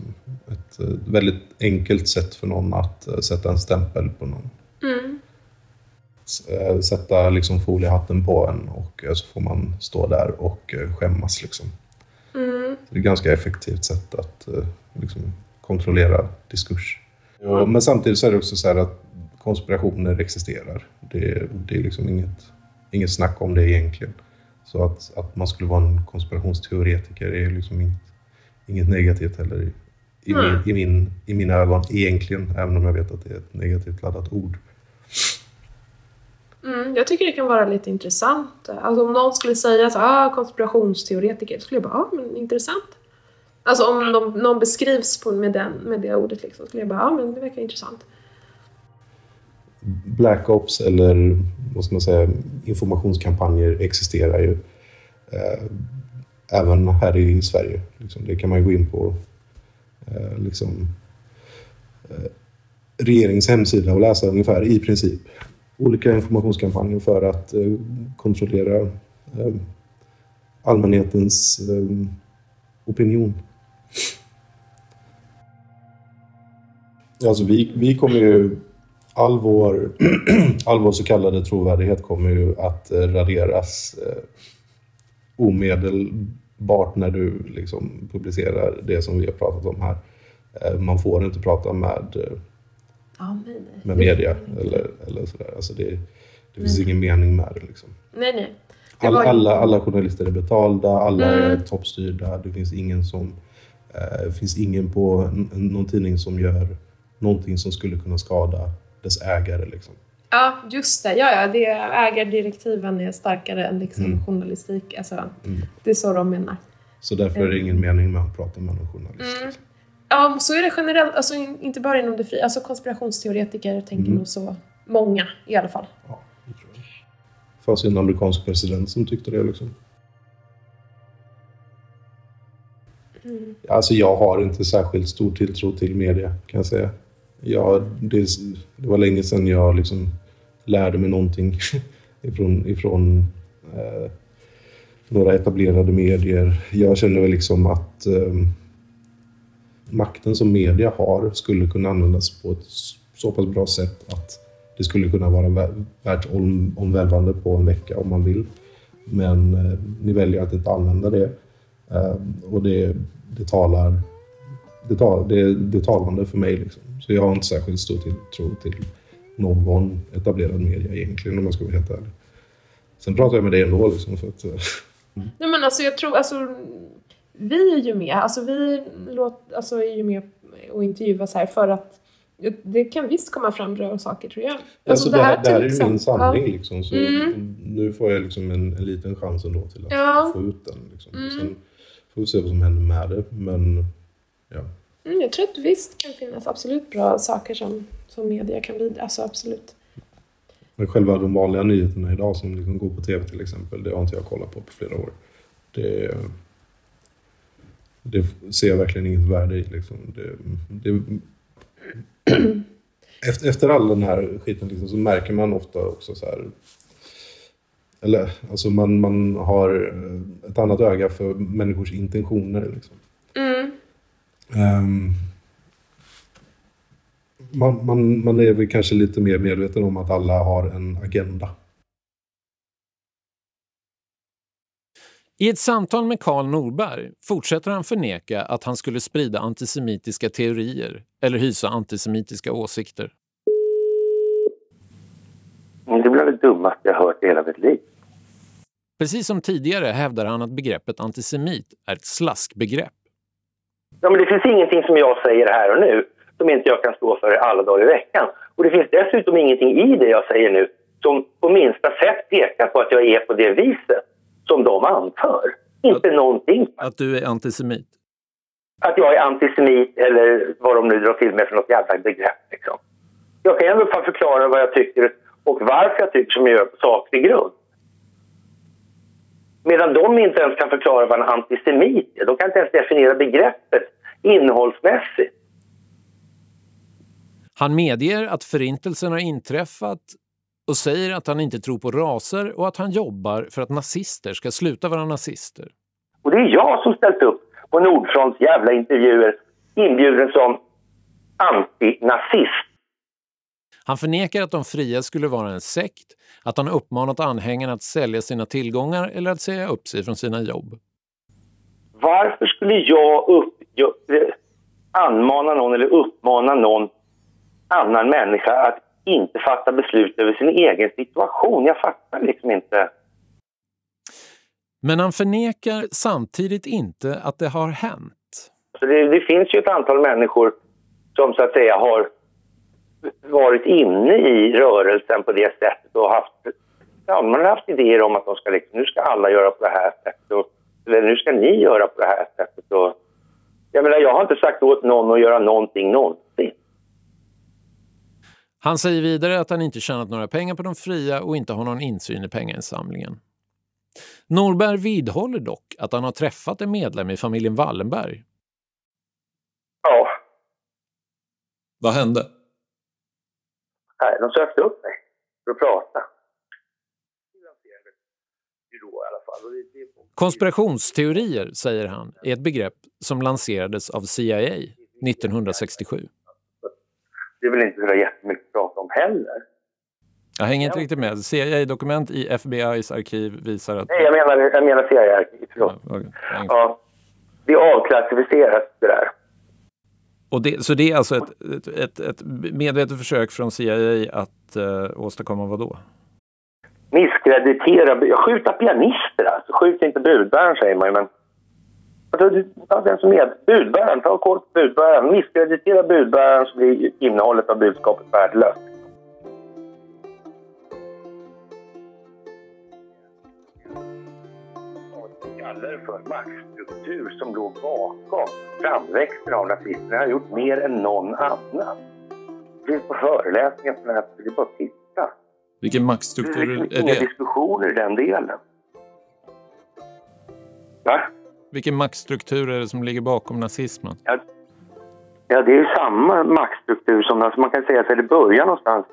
[SPEAKER 3] Ett, ett, väldigt enkelt sätt för någon att uh, sätta en stämpel på någon.
[SPEAKER 4] Mm.
[SPEAKER 3] Uh, sätta liksom foliehatten på en och uh, så får man stå där och skämmas. Liksom.
[SPEAKER 4] Mm.
[SPEAKER 3] Det är ett ganska effektivt sätt att liksom, kontrollera diskurs. Och, men samtidigt så är det också så att konspirationer existerar. Det, det är liksom inget, inget snack om det egentligen. Så att, att man skulle vara en konspirationsteoretiker är liksom inget, inget negativt heller i, min, i, min, i mina ögon egentligen, även om jag vet att det är ett negativt laddat ord.
[SPEAKER 4] Mm, jag tycker det kan vara lite intressant. Alltså om någon skulle säga så ah, konspirationsteoretiker, så skulle jag bara, ja ah, men intressant. Alltså om de, någon beskrivs på, med, den, med det ordet liksom, skulle jag bara, ja ah, men det verkar intressant.
[SPEAKER 3] Black Ops eller vad ska man säga, informationskampanjer existerar ju eh, även här i Sverige. Liksom, det kan man ju gå in på eh, liksom, eh, regeringens hemsida och läsa ungefär i princip olika informationskampanjer för att eh, kontrollera eh, allmänhetens eh, opinion. Alltså vi, vi kommer ju all vår, (clears throat) all vår så kallade trovärdighet kommer ju att raderas omedelbart när du liksom publicerar det som vi har pratat om här. Man får inte prata med, med media eller, eller sådär. Alltså det, det finns nej. ingen mening med det. Liksom.
[SPEAKER 4] Nej, nej.
[SPEAKER 3] Det var... alla, alla journalister är betalda, alla mm. är toppstyrda. Det finns ingen som... Eh, finns ingen på någon tidning som gör någonting som skulle kunna skada dess ägare. Liksom.
[SPEAKER 4] Ja, just det. Ja, ja, det ägardirektiven är starkare än liksom mm. journalistik. Alltså, mm. Det är så de menar.
[SPEAKER 3] Så därför är det ingen mening med att prata med någon journalist. Mm.
[SPEAKER 4] Ja, så är det generellt. Alltså, inte bara inom det fria. Alltså, konspirationsteoretiker tänker mm. nog så. Många i alla fall.
[SPEAKER 3] Ja, det tror jag. Fanns en amerikansk president som tyckte det. Liksom. Mm. Alltså, jag har inte särskilt stor tilltro till media, kan jag säga ja, det, det, var länge sedan jag liksom lärde mig någonting (laughs) ifrån, ifrån eh, några etablerade medier. Jag känner väl liksom att eh, makten som media har skulle kunna användas på ett så pass bra sätt att det skulle kunna vara världsomvälvande på en vecka om man vill. Men eh, ni väljer att inte använda det. Eh, och det, det talar det, tal, det, det är talande för mig. Liksom. Så jag har inte särskilt stor tilltro till någon etablerad media egentligen om man ska vara helt ärlig. Sen pratar jag med dig ändå liksom för att...
[SPEAKER 4] Eh, Nej men alltså jag tror, alltså vi är ju med, alltså vi låt, alltså, är ju med och intervjuas här för att det kan visst komma fram bra saker tror jag.
[SPEAKER 3] Alltså, alltså det, här, det här är ju min sanning
[SPEAKER 4] ja.
[SPEAKER 3] liksom. Så
[SPEAKER 4] mm.
[SPEAKER 3] Nu får jag liksom en, en liten chans ändå till att
[SPEAKER 4] ja.
[SPEAKER 3] få ut den. Liksom.
[SPEAKER 4] Mm.
[SPEAKER 3] Sen får vi se vad som händer med det. Men ja.
[SPEAKER 4] Mm, jag tror att visst kan finnas absolut bra saker som, som media kan bidra. Alltså absolut.
[SPEAKER 3] Men själva de vanliga nyheterna idag som liksom går på tv till exempel. Det har inte jag kollat på på flera år. Det, det ser jag verkligen inget värde i. Liksom. Det, det, (clears throat) efter, efter all den här skiten liksom, så märker man ofta också så här... Eller alltså man, man har ett annat öga för människors intentioner. Liksom.
[SPEAKER 4] Mm.
[SPEAKER 3] Um, man, man, man är väl kanske lite mer medveten om att alla har en agenda.
[SPEAKER 5] I ett samtal med Karl Norberg fortsätter han förneka att han skulle sprida antisemitiska teorier eller hysa antisemitiska åsikter.
[SPEAKER 36] Det blir det dummaste jag hört i hela mitt liv.
[SPEAKER 5] Precis som tidigare hävdar han att begreppet antisemit är ett slaskbegrepp.
[SPEAKER 36] Ja, men det finns ingenting som jag säger här och nu som inte jag kan stå för alla dagar i veckan. Och det finns dessutom ingenting i det jag säger nu som på minsta sätt pekar på att jag är på det viset som de anför. Inte
[SPEAKER 5] att,
[SPEAKER 36] någonting.
[SPEAKER 5] Att du är antisemit?
[SPEAKER 36] Att jag är antisemit eller vad de nu drar till med för något jävla begrepp. Liksom. Jag kan i alla fall förklara vad jag tycker och varför jag tycker som jag gör på saklig grund. Medan de inte ens kan förklara vad en antisemit är. De kan inte ens definiera begreppet innehållsmässigt.
[SPEAKER 5] Han medger att förintelsen har inträffat och säger att han inte tror på raser och att han jobbar för att nazister ska sluta vara nazister.
[SPEAKER 36] Och det är jag som ställt upp på Nordfronts jävla intervjuer inbjuden som antinazist.
[SPEAKER 5] Han förnekar att de fria skulle vara en sekt, att han uppmanat anhängarna att sälja sina tillgångar eller att säga upp sig från sina jobb.
[SPEAKER 36] Varför skulle jag upp, anmana någon eller uppmana någon annan människa att inte fatta beslut över sin egen situation? Jag fattar liksom inte.
[SPEAKER 5] Men han förnekar samtidigt inte att det har hänt.
[SPEAKER 36] Så det, det finns ju ett antal människor som så att säga har varit inne i rörelsen på det sättet och haft, ja, man har haft idéer om att de ska liksom, nu ska alla göra på det här sättet och, eller nu ska ni göra på det här sättet. Och, jag menar, jag har inte sagt åt någon att göra någonting någonsin.
[SPEAKER 5] Han säger vidare att han inte tjänat några pengar på de fria och inte har någon insyn i pengainsamlingen. Norberg vidhåller dock att han har träffat en medlem i familjen Wallenberg.
[SPEAKER 36] Ja.
[SPEAKER 5] Vad hände?
[SPEAKER 36] Nej, de sökte upp mig för att prata.
[SPEAKER 5] Konspirationsteorier, säger han, är ett begrepp som lanserades av CIA 1967.
[SPEAKER 36] Det är väl inte så jättemycket att prata om heller.
[SPEAKER 5] Jag hänger inte riktigt med. CIA-dokument i FBIs arkiv visar att...
[SPEAKER 36] Nej, jag menar, jag menar CIA-arkiv. Ja, okay. ja, det är avklassificerat det där.
[SPEAKER 5] Och det, så det är alltså ett, ett, ett, ett medvetet försök från CIA att uh, åstadkomma vad då?
[SPEAKER 36] Misskreditera, skjuta pianister alltså. Skjut inte budbäraren säger man men... Alltså, ja, den som är budbäraren, ta koll på budbäraren. Misskreditera budbäraren så blir innehållet av budskapet värdelöst. kallar för maktstruktur som låg bakom framväxten av nazisterna. Har gjort mer än någon annan. Det finns på föreläsningar på nätet, det är bara att titta.
[SPEAKER 5] Vilken maktstruktur
[SPEAKER 36] är det?
[SPEAKER 5] Det är
[SPEAKER 36] inga
[SPEAKER 5] det?
[SPEAKER 36] diskussioner i den delen. Va?
[SPEAKER 5] Vilken maktstruktur är det som ligger bakom nazismen?
[SPEAKER 36] Ja, ja det är ju samma maktstruktur som alltså man kan säga att det börjar någonstans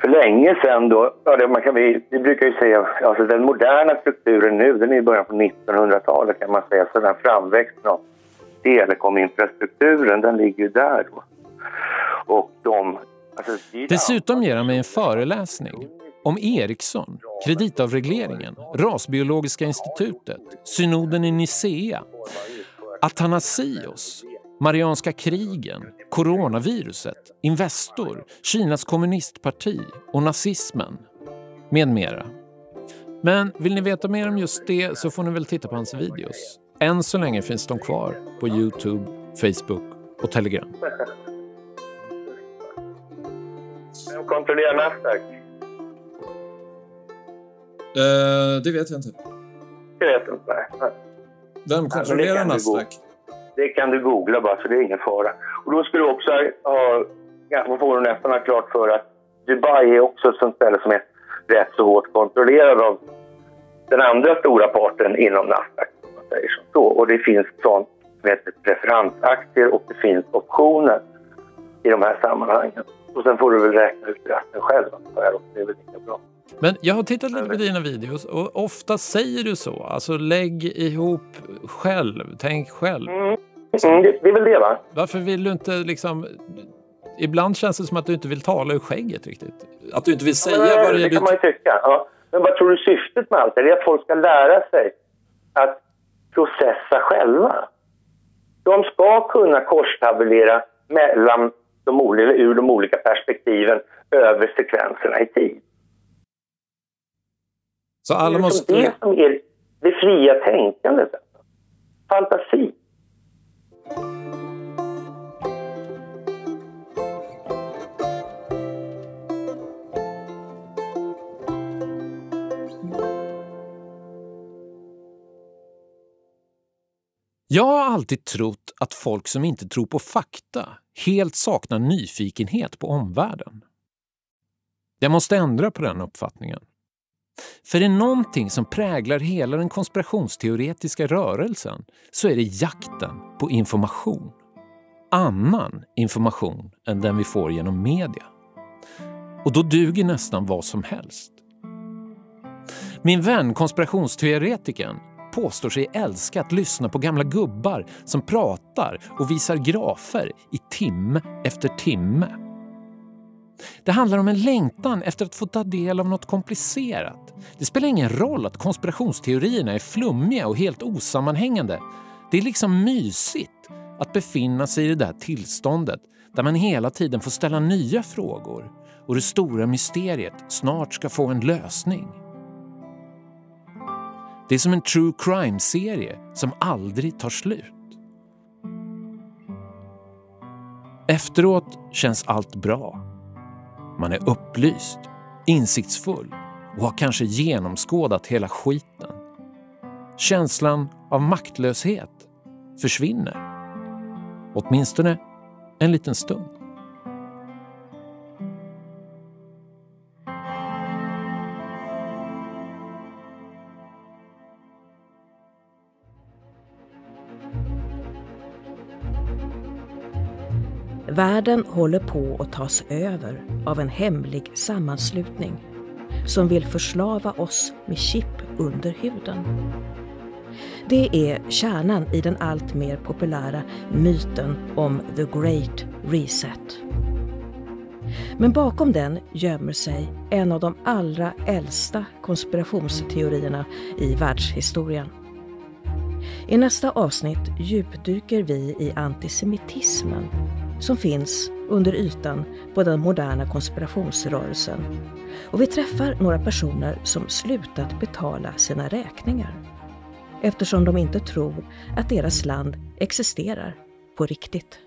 [SPEAKER 36] för länge sedan då, ja, det, man kan, vi, vi brukar ju säga, alltså den moderna strukturen nu, den är i början på 1900-talet kan man säga, så den framväxten av telekominfrastrukturen, den ligger ju där då. Och de... Alltså,
[SPEAKER 5] Dessutom ger han mig en föreläsning om Ericsson, kreditavregleringen, Rasbiologiska institutet, synoden i Nicea, Athanasios, Marianska krigen, coronaviruset, Investor, Kinas kommunistparti och nazismen med mera. Men vill ni veta mer om just det så får ni väl titta på hans videos. Än så länge finns de kvar på Youtube, Facebook och Telegram.
[SPEAKER 36] Kontrollera Nasdaq?
[SPEAKER 5] Uh, det vet jag inte.
[SPEAKER 36] Det vet jag inte. Nej.
[SPEAKER 5] Vem kontrollerar
[SPEAKER 36] Nej,
[SPEAKER 5] Nasdaq?
[SPEAKER 36] Det kan du googla bara, så det är ingen fara. Och då ska du också ha, ja, får du nästan ha klart för att Dubai är också ett sånt ställe som är rätt så hårt kontrollerad av den andra stora parten inom Nasdaq. Man säger så. Och det finns sånt som heter preferensaktier och det finns optioner i de här sammanhangen. Och sen får du väl räkna ut resten själv. Det är väl lika bra.
[SPEAKER 5] Men jag har tittat lite på dina videos och ofta säger du så. Alltså lägg ihop själv, tänk själv.
[SPEAKER 36] Mm. Mm, det, det är väl det va?
[SPEAKER 5] Varför vill du inte liksom... Ibland känns det som att du inte vill tala ur skägget riktigt. Att du inte vill säga
[SPEAKER 36] ja,
[SPEAKER 5] vad det är
[SPEAKER 36] det
[SPEAKER 5] du...
[SPEAKER 36] kan man ju tycka. Ja. Men vad tror du syftet med allt är? Det är att folk ska lära sig att processa själva. De ska kunna korstabulera mellan de olika, ur de olika perspektiven över sekvenserna i tid.
[SPEAKER 5] Så alla
[SPEAKER 36] det är
[SPEAKER 5] måste...
[SPEAKER 36] det som är det fria tänkandet. Fantasi.
[SPEAKER 5] Jag har alltid trott att folk som inte tror på fakta helt saknar nyfikenhet på omvärlden. Jag måste ändra på den uppfattningen. För är det någonting som präglar hela den konspirationsteoretiska rörelsen så är det jakten på information. Annan information än den vi får genom media. Och då duger nästan vad som helst. Min vän konspirationsteoretikern påstår sig älska att lyssna på gamla gubbar som pratar och visar grafer i timme efter timme. Det handlar om en längtan efter att få ta del av något komplicerat. Det spelar ingen roll att konspirationsteorierna är flummiga och helt osammanhängande. Det är liksom mysigt att befinna sig i det där tillståndet där man hela tiden får ställa nya frågor och det stora mysteriet snart ska få en lösning. Det är som en true crime-serie som aldrig tar slut. Efteråt känns allt bra. Man är upplyst, insiktsfull och har kanske genomskådat hela skiten. Känslan av maktlöshet försvinner. Åtminstone en liten stund.
[SPEAKER 2] Världen håller på att tas över av en hemlig sammanslutning som vill förslava oss med chip under huden. Det är kärnan i den allt mer populära myten om The Great Reset. Men bakom den gömmer sig en av de allra äldsta konspirationsteorierna i världshistorien. I nästa avsnitt djupdyker vi i antisemitismen som finns under ytan på den moderna konspirationsrörelsen. Och vi träffar några personer som slutat betala sina räkningar eftersom de inte tror att deras land existerar på riktigt.